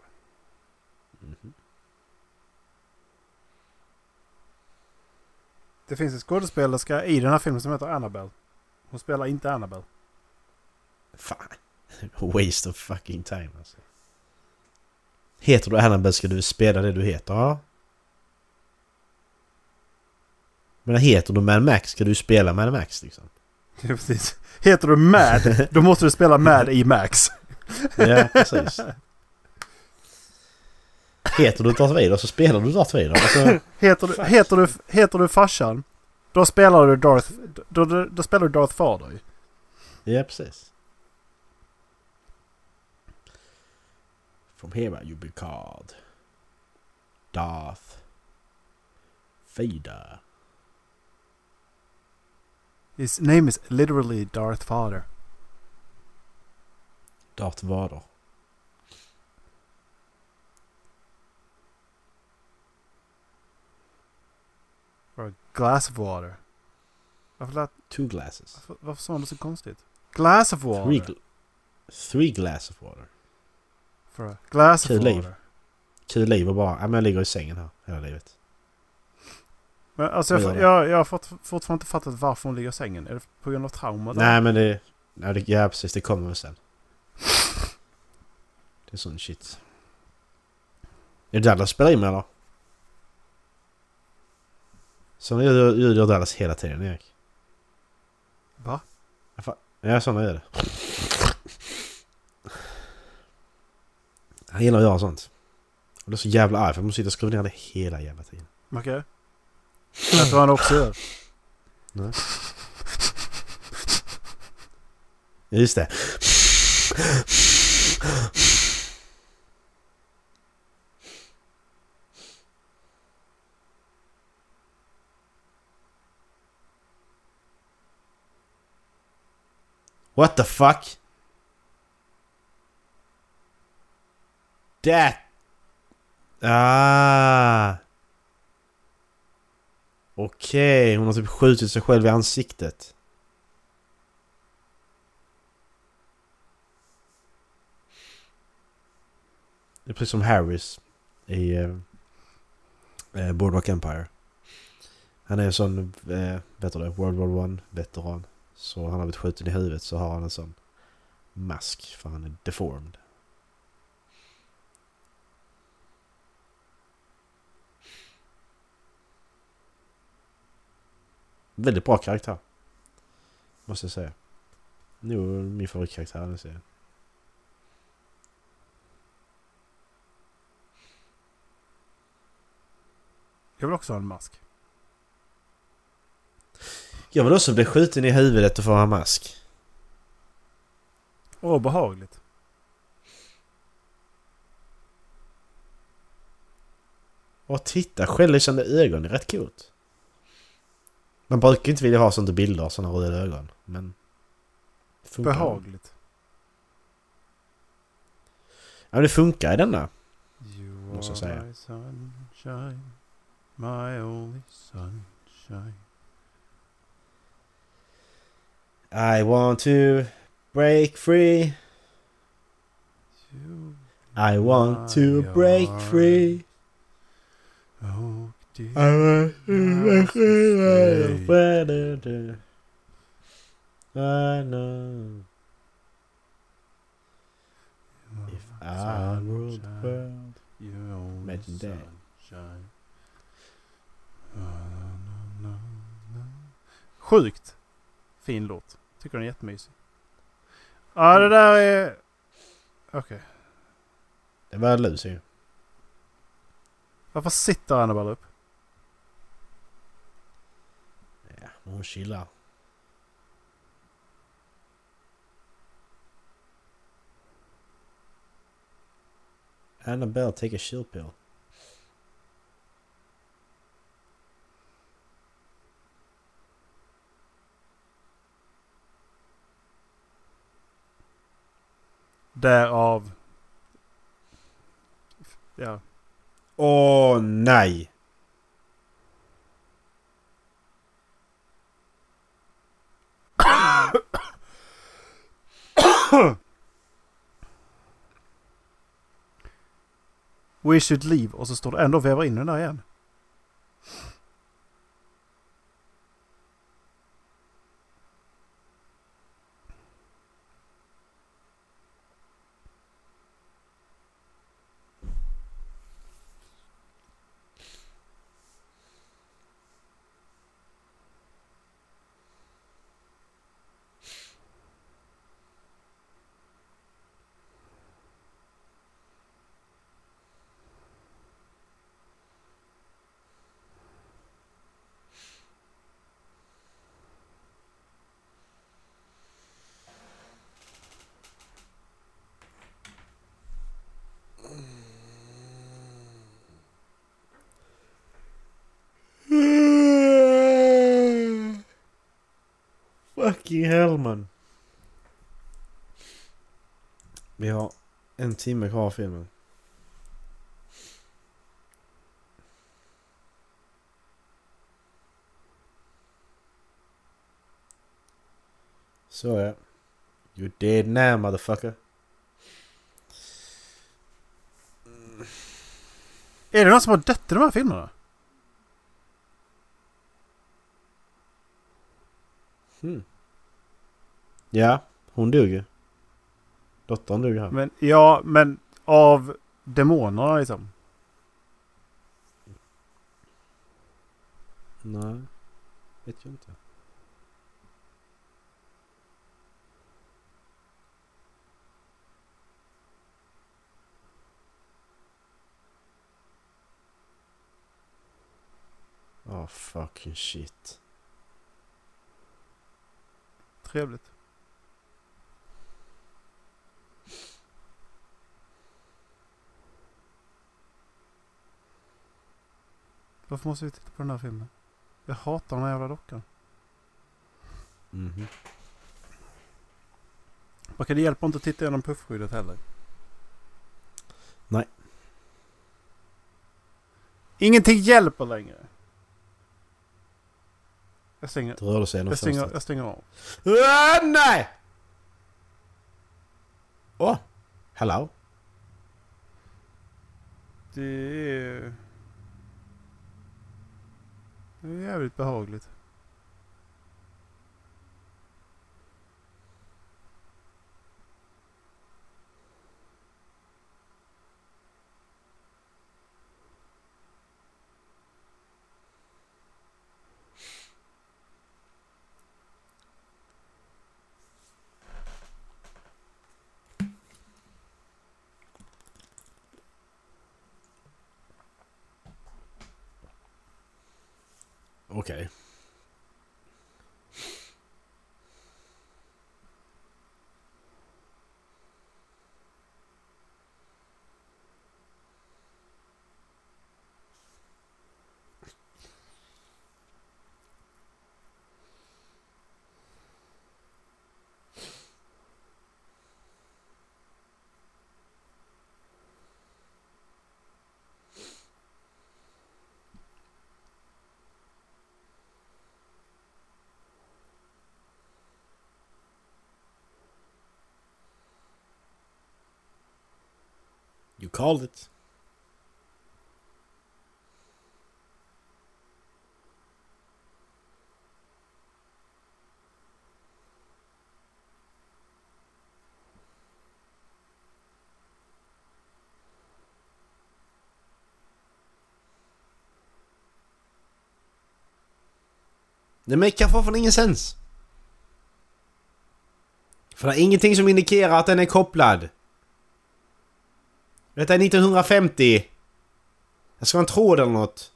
Det finns en skådespelerska i den här filmen som heter Annabelle. Hon spelar inte Annabelle. Fan. *laughs* Waste of fucking time alltså. Heter du Annabelle ska du spela det du heter, ja. Men heter du Mad Max ska du spela Mad Max liksom. *laughs* Ja, precis. Heter du Mad, då måste du spela Mad i Max. Ja, precis. Heter du Darth Vader så spelar du Darth Vader. Alltså, Heter du, heter du, heter du farsan, då spelar du Darth, då, då, då spelar du Darth Vader ju. ja, precis. From here you be called Darth Vader. His name is literally Darth Vader. Darth Vader. Or a glass of water. Varför lät... Two glasses. Varför, varför sa de konstigt? Glass of water. Three, gl three glass of water. For a glass of water. liv. Kul liv och bara, ja men jag ligger i sängen här hela livet. Men alltså jag, jag, jag har fort, fortfarande inte fattat varför hon ligger i sängen. Är det på grund av trauma? Nej men det, nej, det, ja precis det kommer väl sen. Det är sån shit. Är det Dallas spelar in med eller? Såna ljud gör Dallas hela tiden Erik. Va? Ja såna gör det. Han gillar att göra sånt. Och det är så jävla arg för jag måste sitta och skruva ner det hela jävla tiden. Okej. Vet du vad? Ja, Just det. What the fuck? That... Ah. Okej, hon har typ skjutit sig själv i ansiktet. Det är precis som Harris i eh, eh Boardwalk Empire. Han är en sån, eh, vet du det, World War One veteran. Så han har blivit skjuten i huvudet så har han en sån mask för han är deformed. Väldigt bra karaktär. Måste jag säga. Nog min favoritkaraktär i den serien. Jag vill också ha en mask. Jag vill också bli skjuten i huvudet och få ha mask. Åh, behagligt. Och titta, självlysande ögon är rätt coolt. Man brukar inte vilja ha sånt i bilder, såna röda ögon. Men... Funkar. Behagligt. Ja, men det funkar i denna. You Måste jag säga. my sunshine, my only sunshine. I want to break free. You I want to break free. oh. I know if I ruled the world. Imagine that. Sjukt fin låt. Tycker den är jättemysig. Ja, det där är... Okej. Det var Lucy. Varför sitter Annabelle upp? Ja, men hon chillar. Annabelle, take a chill pill. Därav... Ja. Åh nej! We should leave och så står det ändå och vevar in den där igen. Nicky Hellman. Vi har en timme kvar av filmen. Så ja. You're dead now motherfucker. Är det någon som har dött i de här filmerna? Hmm. Ja, hon dog ju. Dottern dog här. Men, ja, men av demonerna liksom. Nej, vet jag inte. Oh fucking shit. Trevligt. Varför måste vi titta på den här filmen? Jag hatar den här jävla dockan. Mhm. Okej, det hjälper inte att titta genom puffskyddet heller. Nej. Ingenting hjälper längre. Jag stänger, Det rörde sig genom jag stänger, jag stänger av. Ah, nej! Åh! Oh, hello? Det är... Det är jävligt behagligt. Okej. Called it. Det makar fortfarande ingen sens. För det är ingenting som indikerar att den är kopplad. Detta är 1950. Jag ska ha en tråd eller något.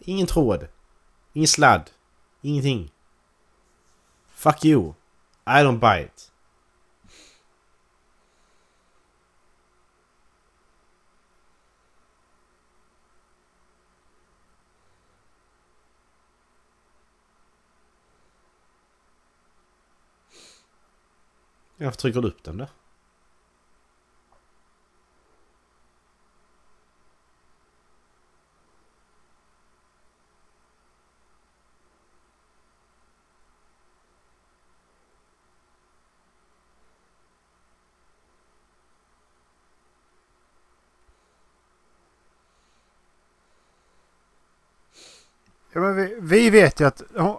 Ingen tråd. Ingen sladd. Ingenting. Fuck you. I don't buy it. Varför trycker du upp den där? Ja, men vi, vi vet ju att hon,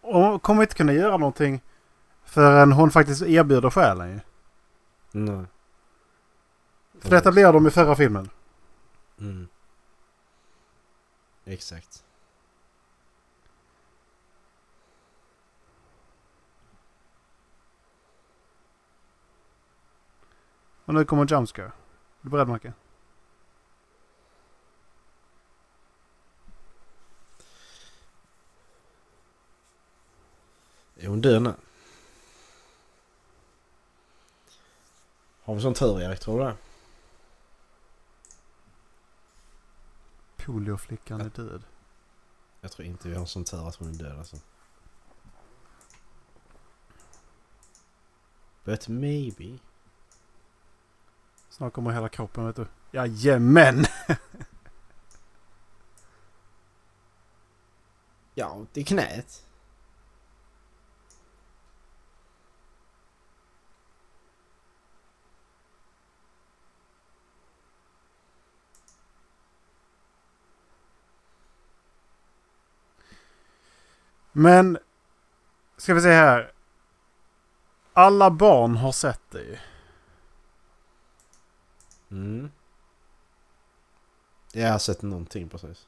hon kommer inte kunna göra någonting förrän hon faktiskt erbjuder själen ju. Nej. För detta blev de i förra filmen. Mm. Exakt. Och nu kommer Jumpscare. Är du beredd Macke? Är hon död nu? Har vi sån tur Erik, tror du det? Polioflickan är död. Jag tror inte vi har sån tur att hon är död alltså. But maybe. Snart kommer hela kroppen vet du. Jajamän! Ja, det är knät. Men, ska vi se här. Alla barn har sett det ju. Mm. Jag har sett någonting precis.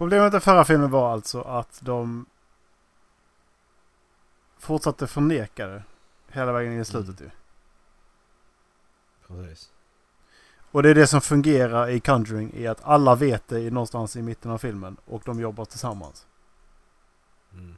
Problemet med förra filmen var alltså att de fortsatte förneka det hela vägen in i slutet ju. Precis. Och det är det som fungerar i Conjuring i att alla vet det i- någonstans i mitten av filmen och de jobbar tillsammans. Mm.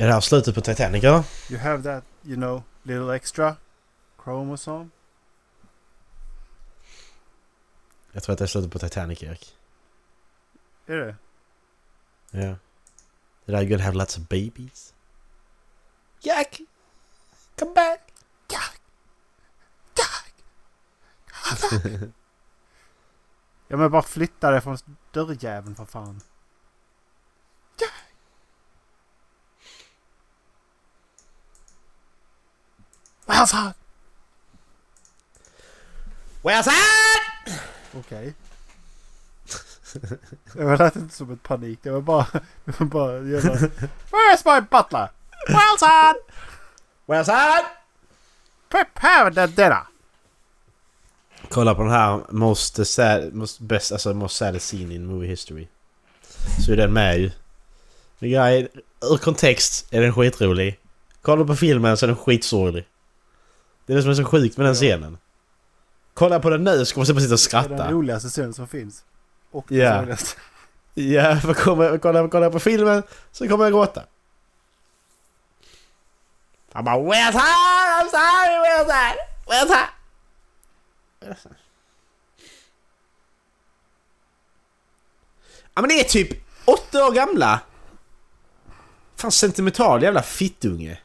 Är det här slutet på Titanic eller? You have that, you know, little extra chromosome. Jag tror att det är slutet på Titanic Erik. Är det? Ja. Did I gonna have lots of babies? Jack! Come back! *laughs* Ja men bara flytta det från dörrjäveln för fan. Where's that? Okej. *laughs* Det var lät inte som ett panik. Det var bara... Det var bara jävla... Where's my butler? Where's that? Prepare the dinner. Kolla på den här most sad, most best, alltså most sad scene in movie history. Så är den med ju. The guy ur kontext är den skitrolig. Kolla på filmen så är den skitsorglig. Det är det som är så sjukt med den scenen. Kolla på den nu så kommer bara sitta och Det är den skratta. roligaste scenen som finns. Och den Ja. sorgligaste. Ja, *laughs* för kommer, kolla, kolla på filmen så kommer jag gråta. Han bara Where's her? I'm sorry, where's her? Where's her? Ja men det är typ åtta år gamla. Fan sentimental jävla fittunge.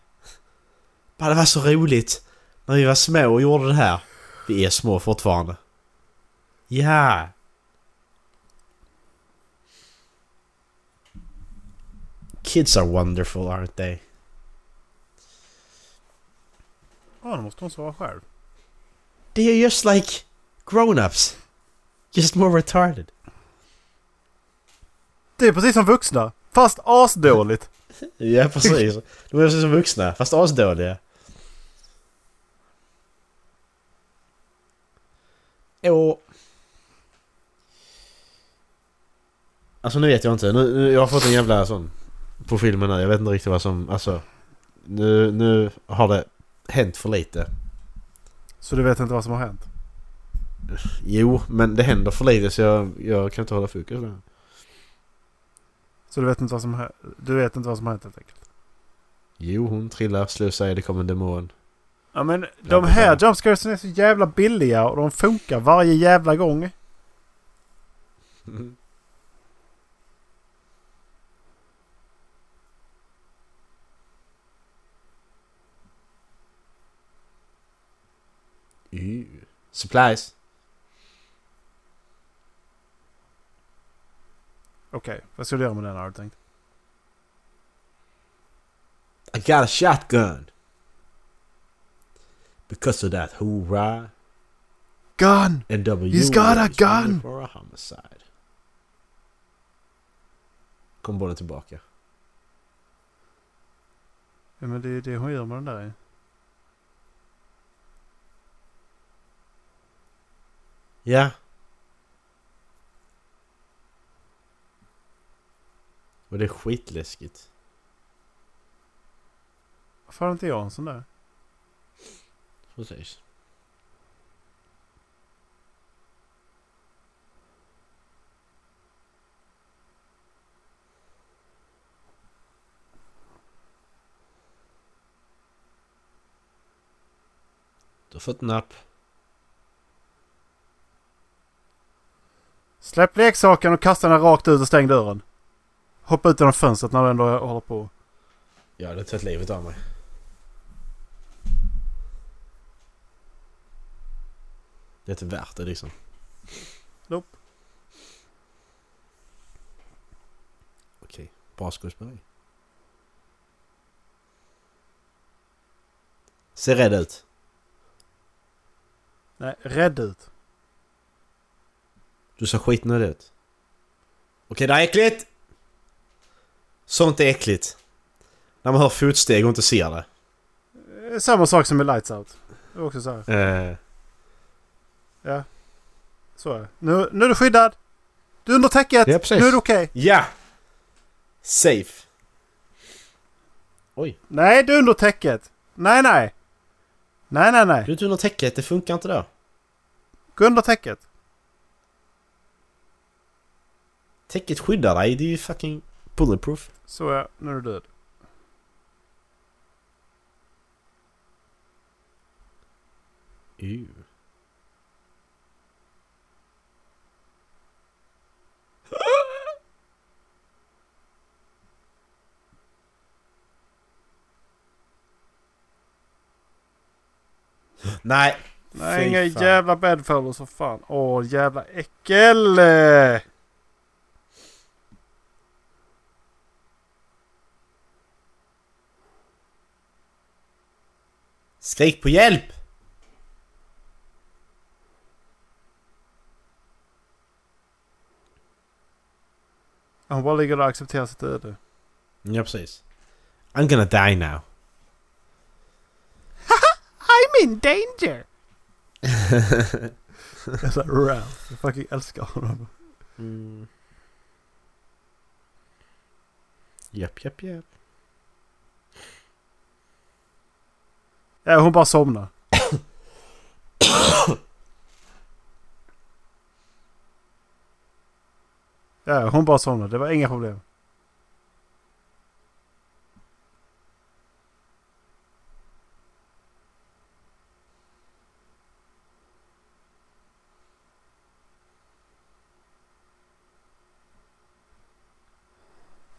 Bara det var så roligt när vi var små och gjorde det här. Vi är små fortfarande. Ja. Kids are wonderful, aren't they? Ja, det måste hon svara själv. They are just like grown-ups. Just more retarded. Det är precis som vuxna. Fast asdåligt. *laughs* Ja, precis. De är precis som vuxna, fast asdåliga. Och... Alltså nu vet jag inte. Nu, nu, jag har fått en jävla sån... På filmen nu. Jag vet inte riktigt vad som... Alltså... Nu, nu har det hänt för lite. Så du vet inte vad som har hänt? Jo, men det händer för lite så jag, jag kan inte hålla fokus där. Så du vet inte vad som, har- du vet inte vad som har hänt helt enkelt? Jo, hon trillar, slår sig, det kommer en demon. Ja men de här jumpscaresen är så jävla billiga och de funkar varje jävla gång. Ew. Supplies. Okej, vad ska du göra med den har du tänkt? I got a shotgun. Because of that, hoorah. Gun! NW He's got a gun! for a homicide. Kom bollen tillbaka. Ja men det är det hon gör med den där. Ja. Och det är skitläskigt. Varför har inte jag en sån där? Precis. Du har fått napp. Släpp leksaken och kasta den rakt ut och stäng dörren. Hoppa ut genom fönstret när du ändå håller på. Jag hade tagit livet av mig. Det är inte värt det liksom. Nope. Okej, bra skådespeleri. Ser rädd ut. Nej, rädd ut. Du ser skitnödig ut. Okej, det är äckligt! Sånt är äckligt. När man hör fotsteg och inte ser det. Eh, Samma sak som med Lights Out. Det är också så här. Eh, Ja. Så är det. Nu, nu är du skyddad. Du är under täcket. Ja, precis. nu är det okej. ja! Safe. Nej, du är under täcket. Nej, nej. Nej, nej, nej. Du är inte under täcket, det funkar inte då. Gå under täcket. Täcket skyddar dig, det är ju fucking bulletproof. Så ja, nu är du död. Ew. Nej. Nej, Fy inga fan. jävla bedfellows för fan. Åh, jävla äckel! Skrik på hjälp! Hon bara ligger där och accepterar sitt öde. Ja, precis. I'm gonna die now. I'm in danger! *laughs* alltså Ralph, jag fucking älskar honom. Mm. Japp, japp, japp. Ja, hon bara somnar. *coughs* ja, hon bara somnar. Det var inga problem.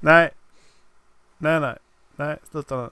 Nej. Nej, nej. Nej, sluta nu.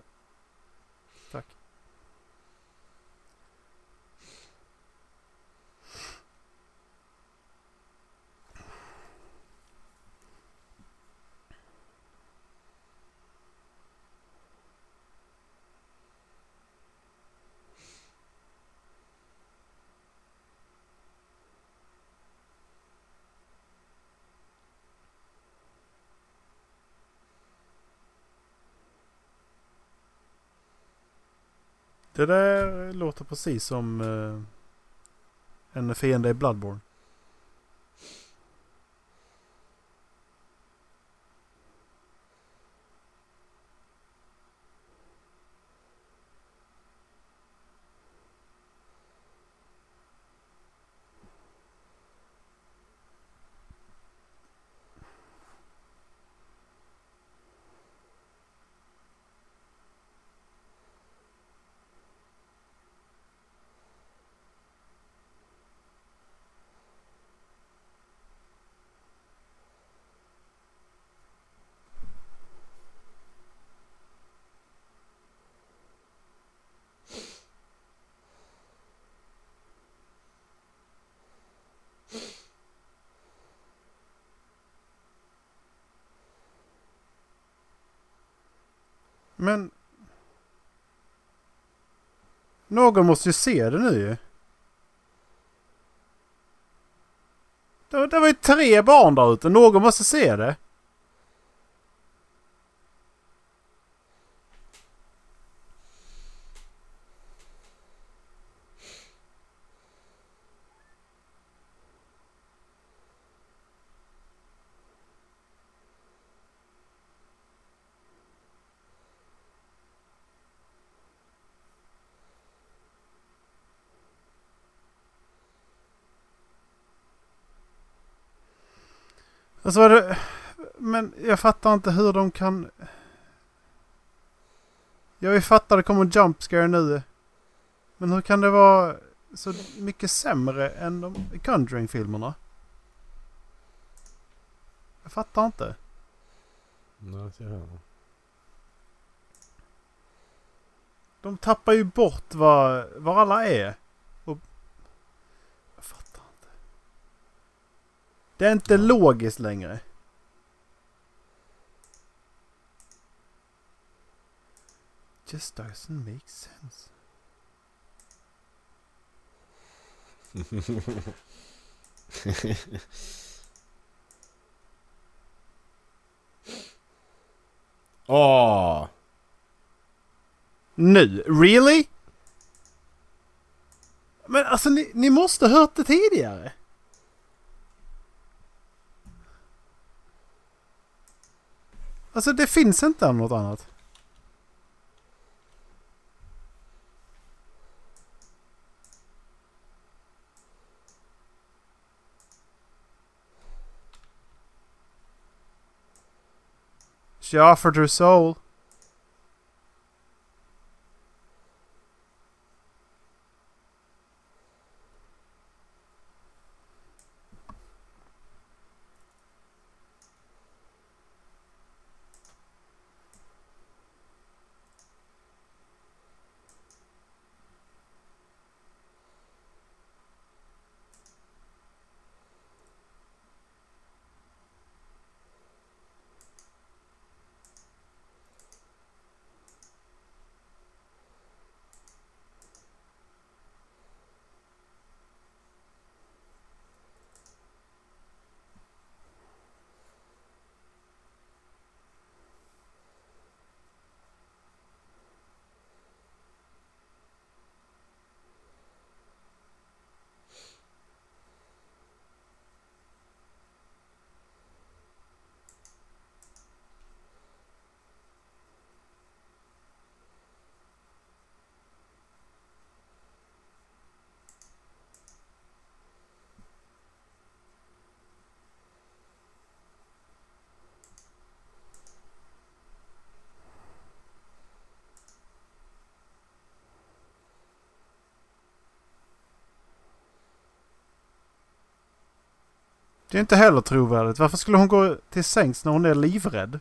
Det där låter precis som eh, en fiende i Bloodborne. Men... Någon måste ju se det nu ju. Det, det var ju tre barn där ute. Någon måste se det. Alltså var det... Men jag fattar inte hur de kan... Jag fattar det kommer jump scare nu. Men hur kan det vara så mycket sämre än de Conjuring-filmerna? Jag fattar inte. Nej, inte jag. De tappar ju bort var, var alla är. Och... Jag fattar inte. Det är inte logiskt längre. Just doesn't make sense. *laughs* Åh! Nu? Really? Men alltså ni, ni måste hört det tidigare. Alltså det finns inte något annat. She offered her soul. Det är inte heller trovärdigt. Varför skulle hon gå till sängs när hon är livrädd?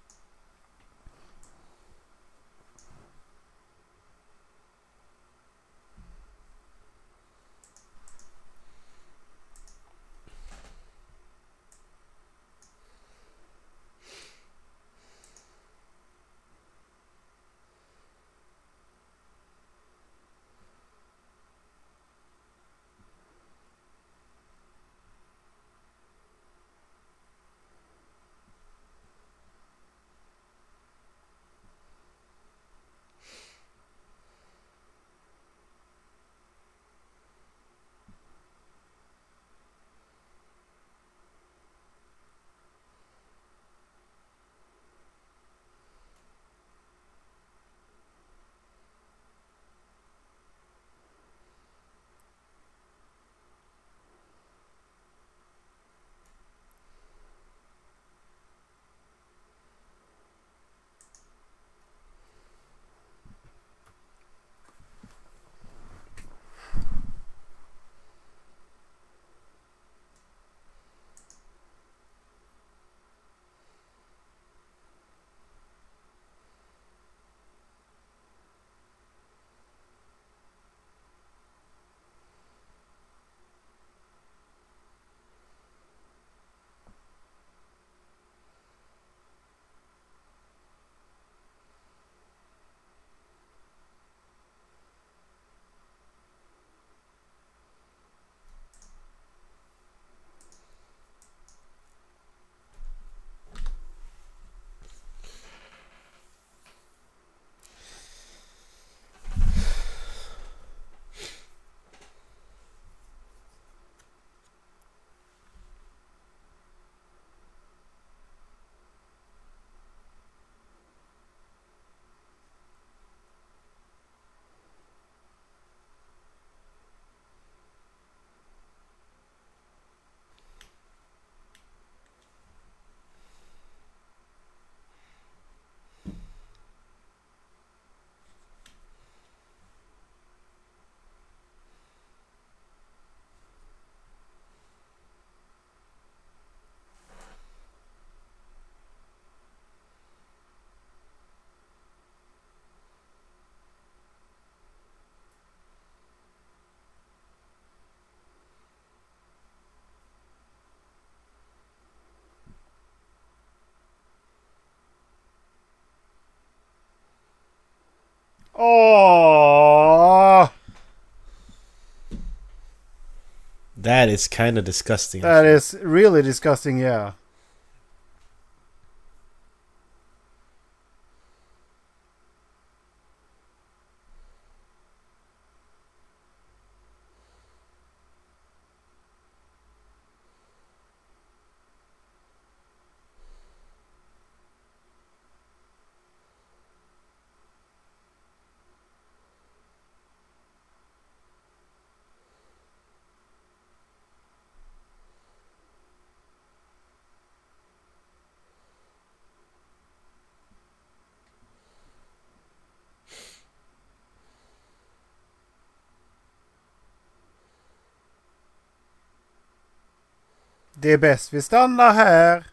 Åh! That is kind of disgusting. That is really disgusting, yeah. Det är bäst vi stannar här.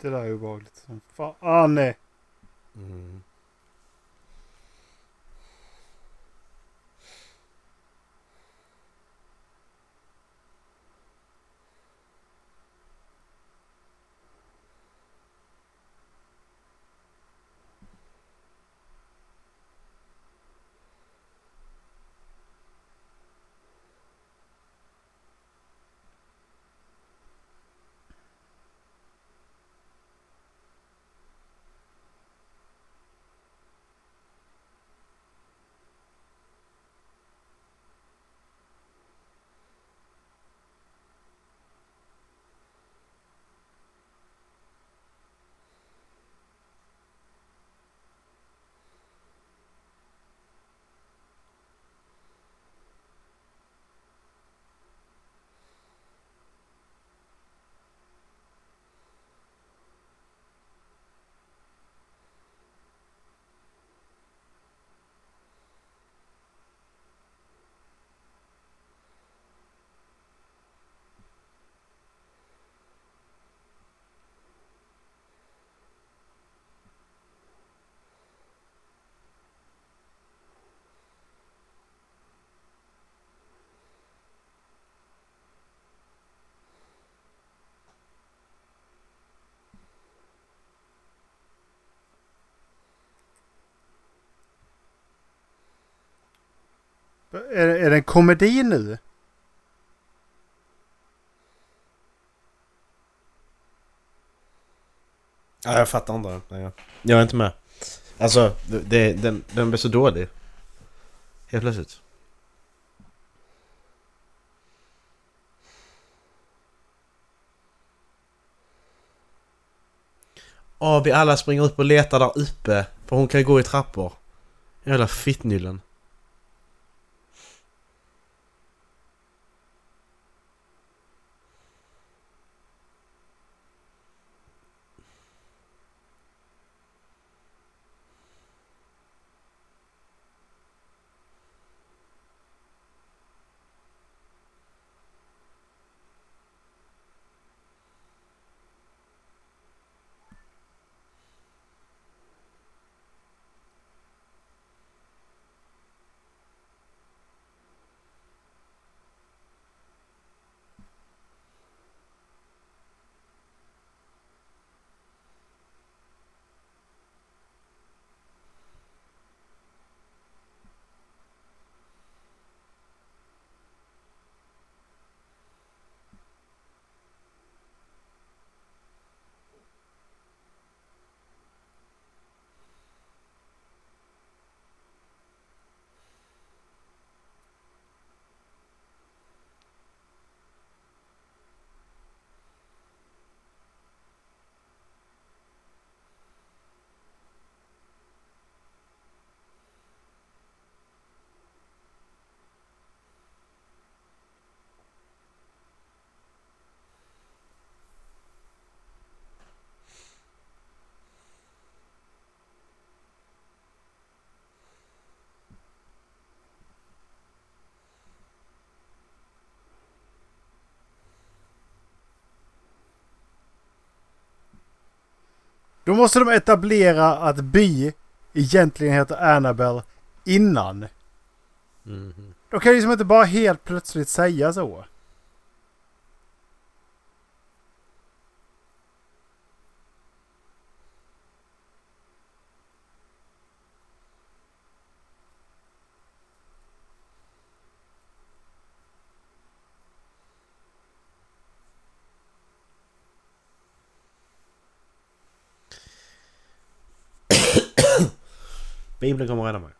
Det där är obehagligt som fan. Ah, nej. Mm. Är, är det en komedi nu? Ja, jag fattar inte. Nej, jag, jag är inte med. Alltså, det, den, den blev så dålig. Helt plötsligt. Åh, vi alla springer upp och letar där uppe. För hon kan ju gå i trappor. Jävla fittnyllen. Då måste de etablera att Bi egentligen heter Annabelle innan. Mhm. De kan ju liksom inte bara helt plötsligt säga så. Bibeln kommer rädda mig.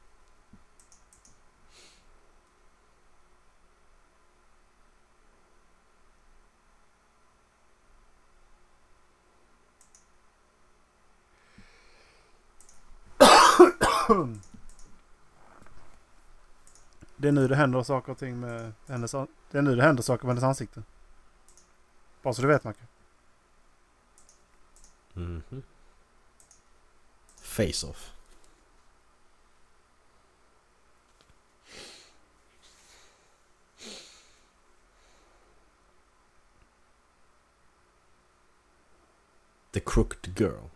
Det är nu det händer saker och ting med hennes... Det är nu det händer saker med hennes ansikte. Bara så du vet Macke. Mhm. Face-off. The Crooked Girl.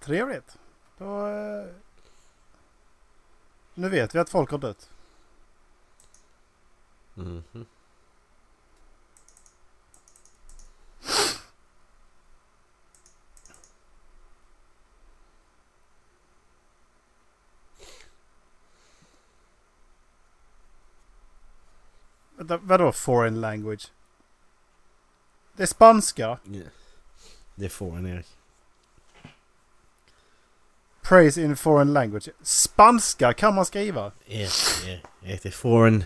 Trevligt. Då, eh, nu vet vi att folk har dött. Mhm. Vänta, vadå foreign language? Det är spanska. Ja. Det får en Erik. Praise in foreign language. Spanska kan man skriva. Erik, Erik det er får en...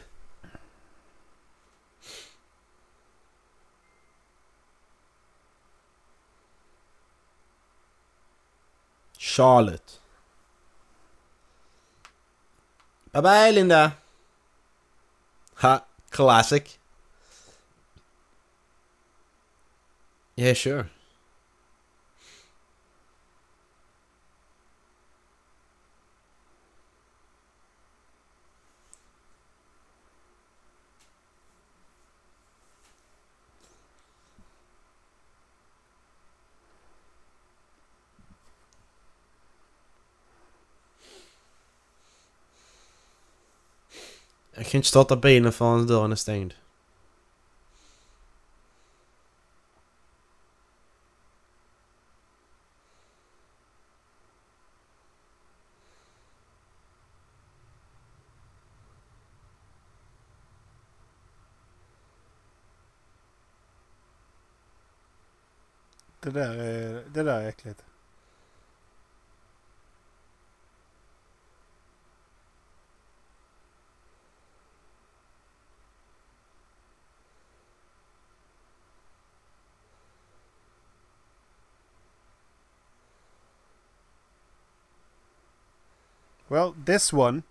Charlotte. Bye bye Linda. Ha, classic. Yeah, sure. Jag kan inte starta bilen förrän dörren är stängd. Det där är, det där är äckligt. Well, this one.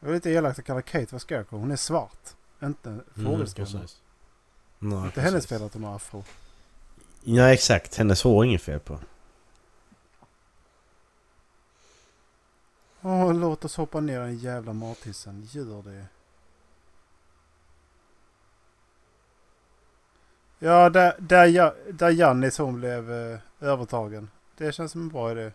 Det är lite elakt att kalla Kate för Scarecrow. Hon är svart. Inte. Mm, precis. Nej, inte precis. hennes fel att hon har afro. Ja exakt, hennes hår är inget fel på. Åh, låt oss hoppa ner i den jävla mathissen. Gör det. Ja, där, där, där Jannis hon blev eh, övertagen. Det känns som en bra idé.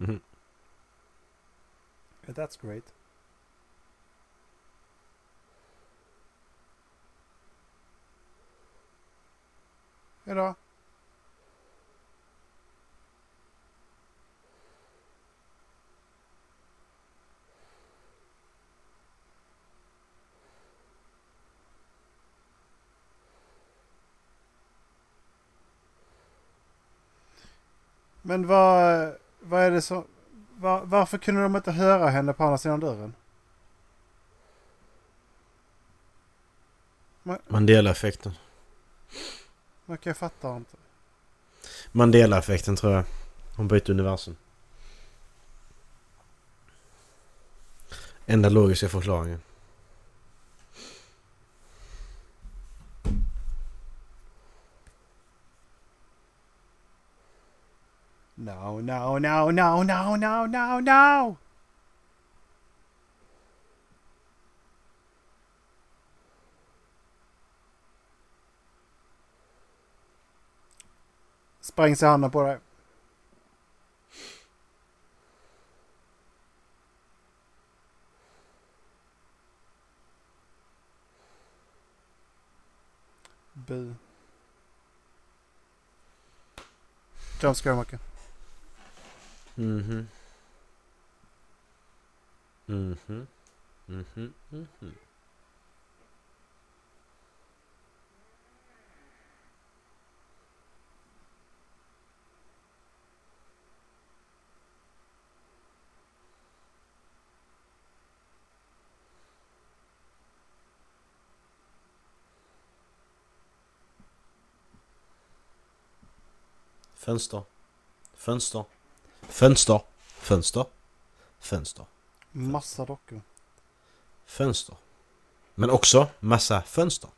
Mhm. Yeah, that's great. Hejdå. Men vad, vad är det som... Var, varför kunde de inte höra henne på andra sidan dörren? Mandela-effekten. Okej, jag fattar inte. Mandela-effekten tror jag. Hon bytte universum. Enda logiska förklaringen. No, no, no, no, no, no, no, no! Sprängs i handen på dig. Bu. Jump scare, Macke. Mhm. Mhm. Mhm. Mhm. Fönster. Fönster. Fönster. Fönster. Fönster. Massa dockor. Fönster. Men också massa fönster.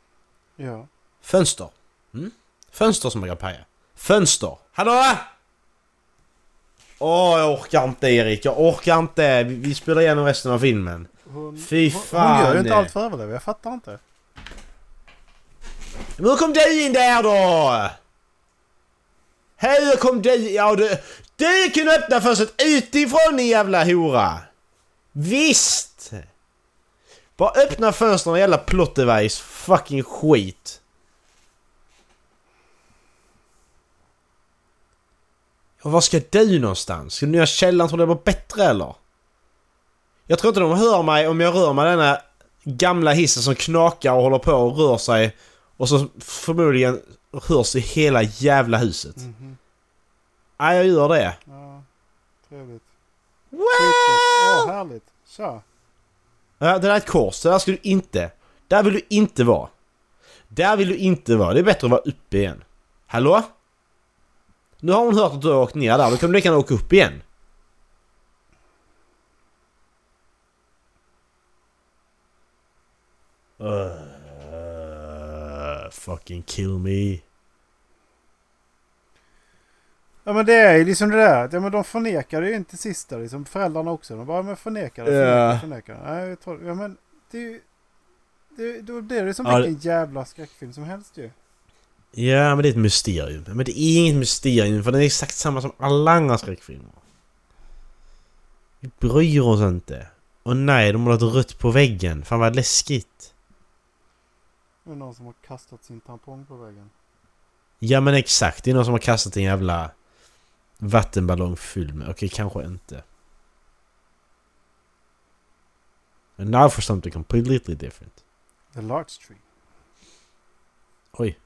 Ja. Fönster. Mm? Fönster som man kan paja. Fönster. Hallå! Åh, jag orkar inte Erik. Jag orkar inte. Vi, vi spelar igenom resten av filmen. Hon, Fy fan. hon gör ju inte allt för att överleva. Jag fattar inte. Men hur kom du in där då? Hur kom du... Ja du... Du kunde öppna fönstret utifrån din jävla hora! Visst! Bara öppna fönstren jävla plot device. Fucking skit. Och var ska du någonstans? Ska du nya källaren tror du det var bättre eller? Jag tror inte de hör mig om jag rör mig denna gamla hissen som knakar och håller på och rör sig. Och så förmodligen hörs i hela jävla huset. Mhm. Nej, jag gör det. Ja, trevligt. Wow! Åh, härligt. Tja. Ja, det där är ett kors. Det där ska du inte... Där vill du inte vara. Där vill du inte vara. Det är bättre att vara uppe igen. Hallå? Nu har hon hört att du har åkt ner där, då kan du lika gärna åka upp igen. Uh, fucking kill me. Ja men det är ju liksom det där. Ja men de förnekar det ju inte sista liksom. Föräldrarna också. De bara men det, förnekar. det. Nej, jag tror, ja men det är ju... Det, då blir det som Ja, vilken jävla skräckfilm som helst ju. Ja, men det är ett mysterium. Men det är inget mysterium för det är exakt samma som alla andra skräckfilmer. Vi bryr oss inte. Och nej, de har målat rött på väggen. Fan vad läskigt. Det är någon som har kastat sin tampong på väggen. Ja men exakt, det är någon som har kastat en jävla vattenballong full med. Okej, kanske inte. And now for something completely different. The Larch Tree. Oj.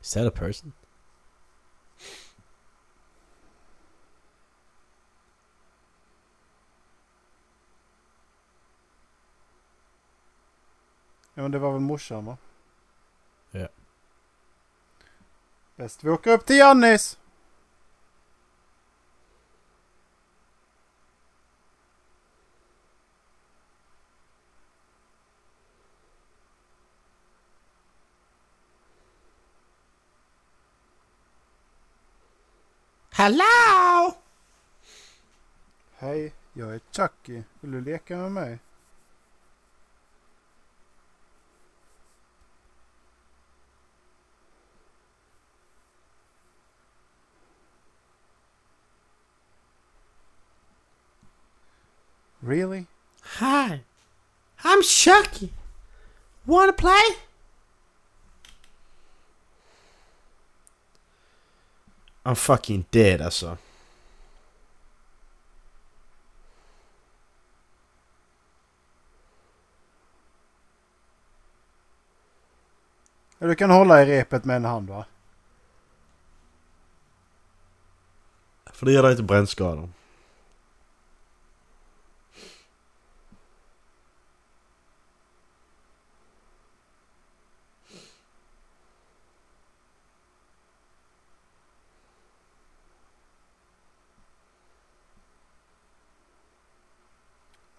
Is that a person? Ja men det var väl morsan va? Ja. Bäst vi åker upp till Jannis! Hello! Hej, jag är Chucky. Vill du leka med mig? Really? Hi. I'm Chucky. Wanna play? I'm fucking dead alltså. Du kan hålla i repet med en hand va? För det ger dig inte brännskador.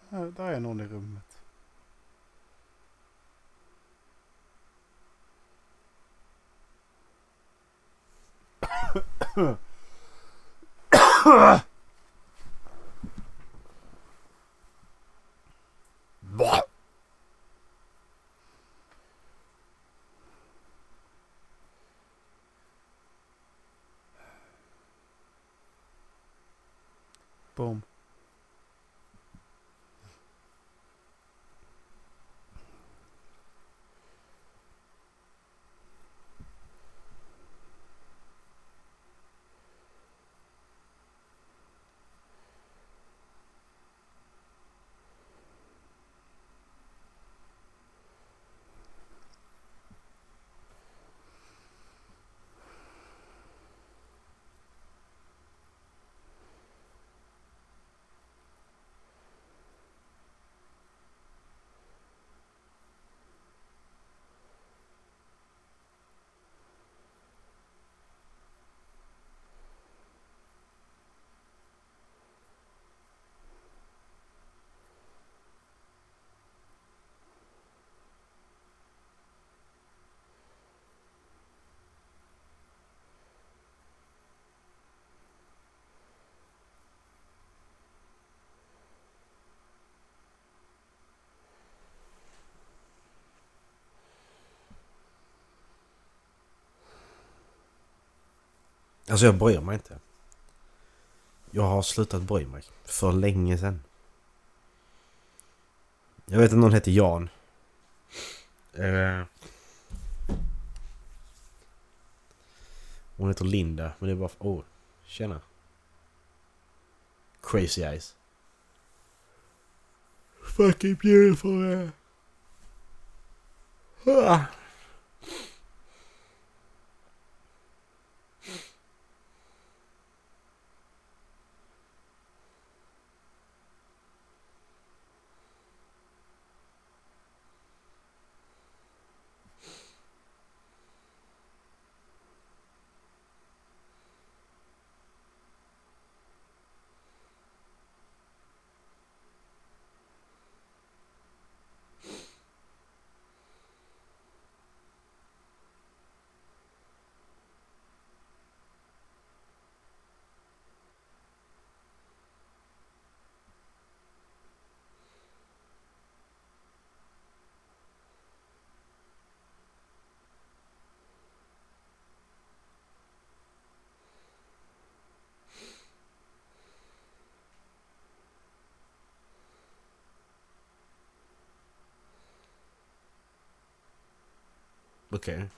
Ja, där är någon i rummet. Boom. Alltså jag bryr mig inte. Jag har slutat bry mig. För länge sedan. Jag vet att någon heter Jan. Eh. Hon heter Linda, men det är bara... Oh, tjena. Crazy eyes. Fucking beautiful. eh. Ah. Okej.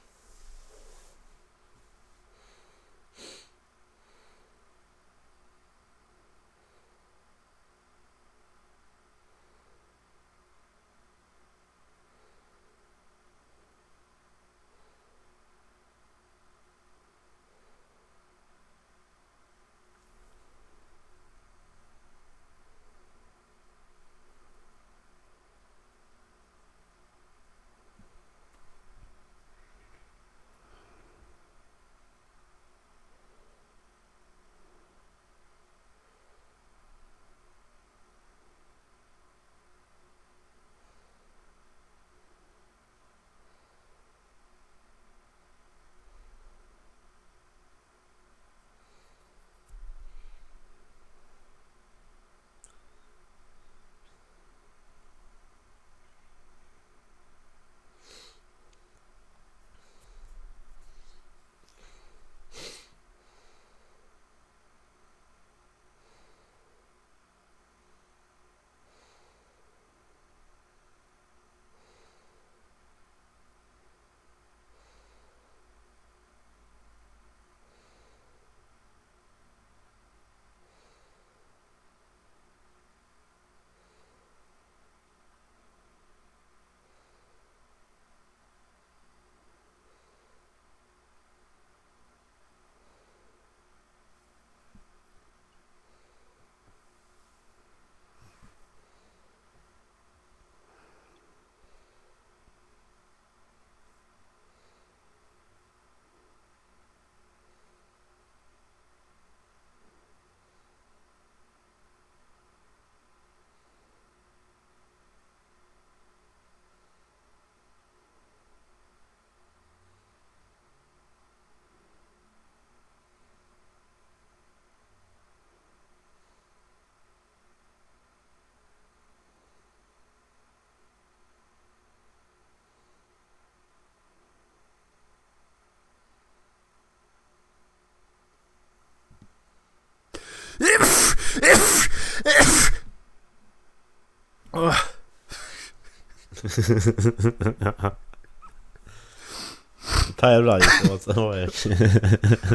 Pajade du på? Åh, *laughs* Erik.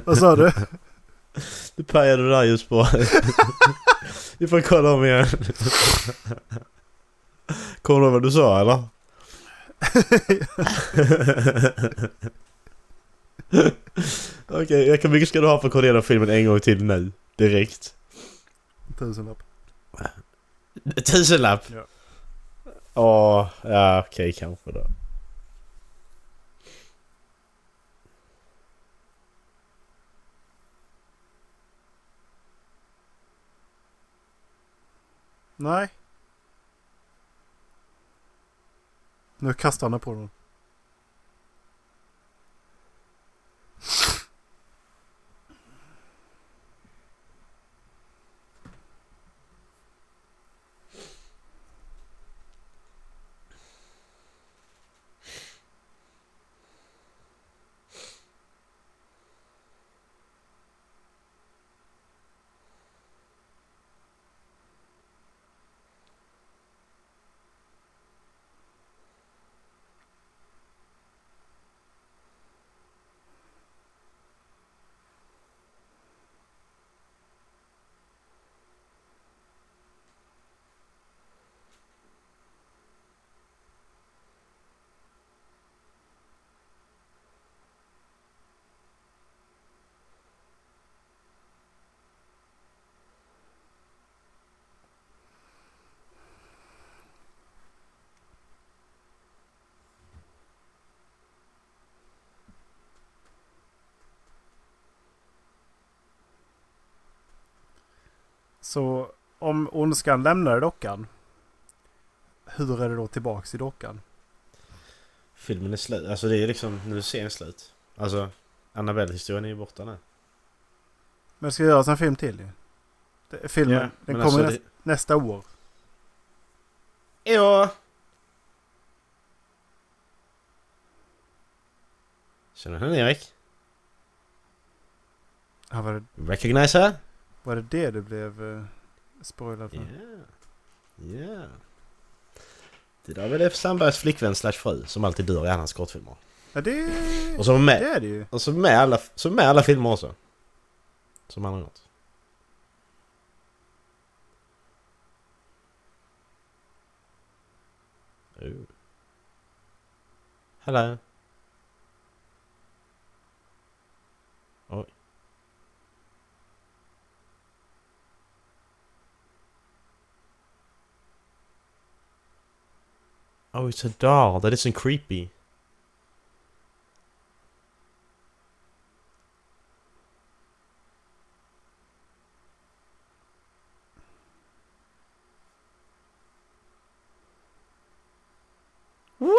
Vad sa du? Du pajade just på. Vi får kolla om igen. Kommer du ihåg vad du sa eller? Okej, okay, hur mycket ska du ha för att kolla igenom filmen en gång till nu? Direkt. Tusenlapp. Tusenlapp? Ja. Ja, ja okej kanske då. Nej. Nu kastar han på dem. Så om ondskan lämnar dockan. Hur är det då tillbaks i dockan? Filmen är slut. Alltså det är liksom, nu är scenen slut. Alltså, Annabelle-historien är ju borta nu. Men det ska göras en film till ju. Det- Filmen, den men kommer alltså näs- nästa år. det... Ja. Känner du henne Erik? Ja, var, det, Recognize her? Var det det du blev uh, spoilad för? Ja. Ja. Det där var Leif Sandbergs flickvän slash fru som alltid dör i hans kortfilmer. Ja, det, Och var med, det är det ju. och så med alla, så med alla filmer också. Som han har gjort. Ooh. Hello. Oh, it's a doll. That isn't creepy. Well...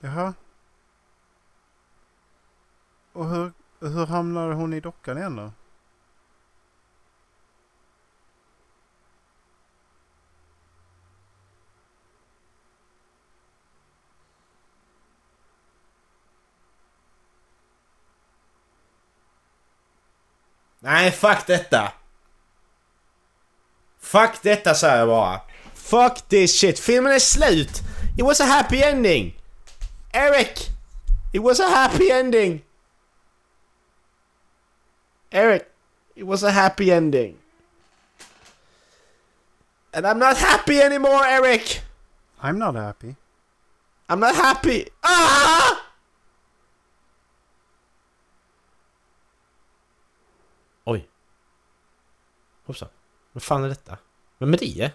Jaha. Och hur, hur hamnar hon i dockan igen då? Nej, fuck detta! Fuck detta säger jag bara. Fuck this shit. Filmen är slut! It was a happy ending! Eric! It was a happy ending! Eric! It was a happy ending. And I'm not happy anymore, Eric! I'm not happy. I'm not happy! Ah! Oj. Hoppsan. Vad fan är detta? Vem är det?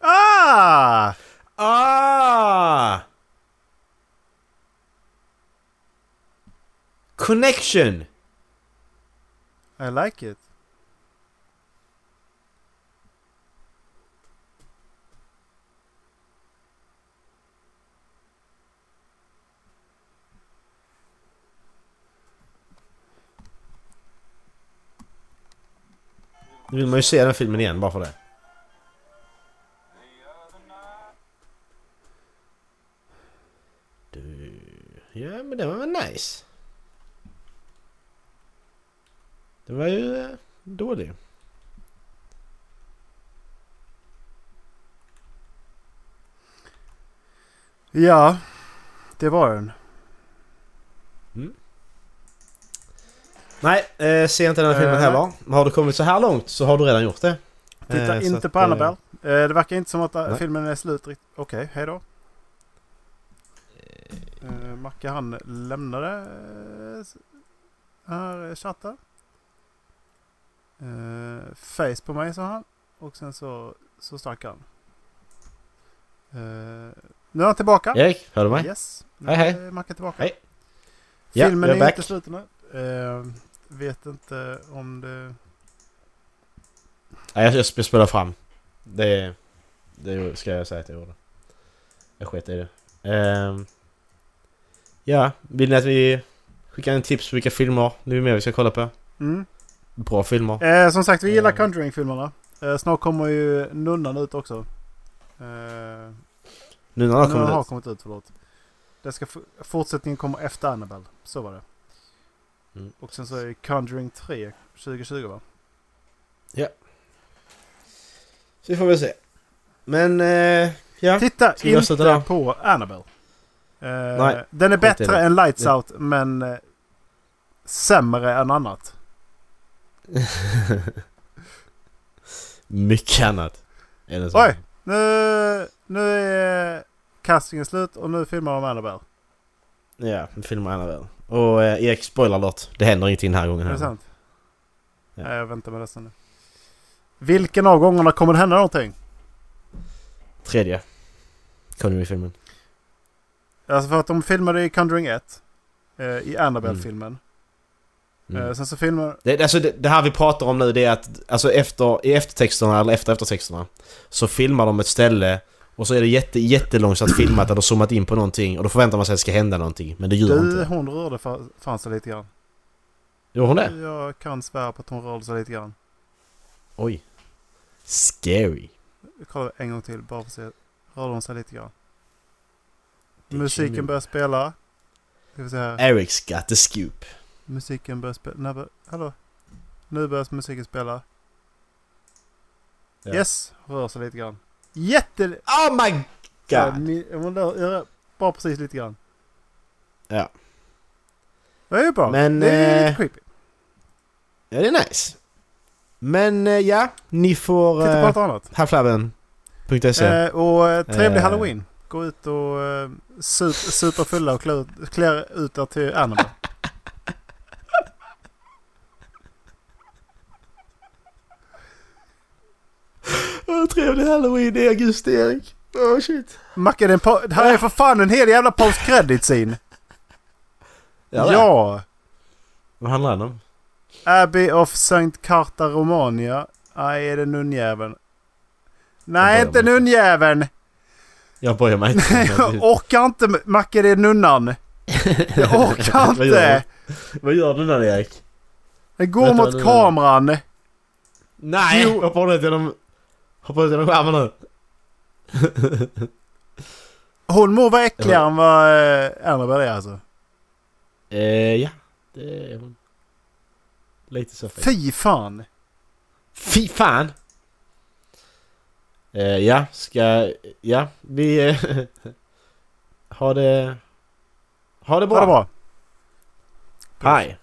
Ah! Ah! Connection! I like it. Vill man ju se den filmen igen bara för det. Du... Ja men det var väl nice. Det var ju eh, dålig. Ja, det var den. Nej, eh, se inte den här filmen Eh, heller. Har du kommit så här långt så har du redan gjort det. Titta Eh, inte att, på eh, Annabelle. Eh, det verkar inte som att eh, nej. filmen är slut. Okej, hej då. Uh, Macke han lämnade här chatten. Uh, face på mig sa han. Och sen så, så stack han. Uh, nu är han tillbaka. Erik, hör du mig? Yes. Nu Hej, hej. är Macke tillbaka. Hej. Ja, Filmen jag är är inte slut nu. Uh, vet inte om det... Nej, jag, jag sp- spelar fram. Det, det ska jag säga att jag gjorde. Jag sket i det. Ehm, ja, vill ni att vi skickar en tips på vilka filmer ni vill med vi ska kolla på? Mm. Bra filmer. Eh, som sagt, vi gillar Eh. Conjuring-filmerna. Eh, snart kommer ju Nunnan ut också. Eh, har Nunnan har kommit ut. kommit ut, förlåt. Det ska fortsättningen kommer efter Annabelle. Så var det. Mm. Och sen så är Conjuring 3 2020 va? Så vi får väl se. Men, eh, ja. Titta inte på Annabelle. Eh, Nej, den är bättre det. än Lights Det- Out men eh, sämre än annat. *laughs* Mycket annat. Är det så? Oj! Nu, nu är castingen slut och nu filmar de Annabelle. Ja, en film med Annabelle. Och eh, Erik, spoiler alert. Det händer ingenting den här gången Är det sant? Ja. Nej, jag väntar med resten nu. Vilken av gångerna kommer det hända någonting? Tredje. Conjuring-filmen. Alltså för att de filmade i Conjuring 1. Eh, I Annabelle-filmen. Mm. Eh, sen så filmar... Det, alltså det, det här vi pratar om nu det är att alltså efter, i eftertexterna eller efter eftertexterna så filmar de ett ställe och så är det jätte, jättelångsamt *clears throat* filmat de zoomat in på någonting och då förväntar man sig att det ska hända någonting men det gör Du, inte. hon rörde fa- fan sig lite grann. Gjorde hon det? Jag kan svära på att hon rörde sig lite grann. Oj. Scary. Jag kollar en gång till bara för att se. Rörde hon sig lite grann. Det Musiken börjar spela. Ska vi se här. Eric's got the scoop. Musiken börjar spela. När bör... Hallå? Nu börjar musiken spela. Ja. Yes, rör sig lite grann. Jätte... Oh my god! rör- rör bara precis lite grann. Ja. Det är ju bra. Men, det är eh, lite creepy. Ja, det är nice. Men eh, ja, ni får Titta på uh, något annat. halflabben.se. Eh, och eh, trevlig Eh. halloween. Gå ut och eh, sup, super fulla och klä klä ut er till Annabelle. Trevlig halloween i augusti Erik. Åh shit. Macke, det, här är för fan en hel jävla post credit scene. Ja. Ja! Vad handlar den om? Abbey of St. Carta Romania. Nej, är det nunnjäveln? Nej, Jag inte börjar med- nunnjäveln! Jag börjar mig inte. *laughs* Jag orkar inte, Macke, det är nunnan. Jag *laughs* orkar Vad gör inte! Vad gör du där Erik? Den går Vänta, mot kameran. Nej! Jo. Hoppa ut genom... Hoppa ut genom skärmen nu. *laughs* Hon må vara äckligare än vad eh, Annabelle är alltså. Eh, ja. Det är hon. Lite så faktiskt. Fy fan! Fy fan! Eh, ja, ska... Ja, vi... Eh, *laughs* ha det... Ha det bra. Ha det bra. Hej.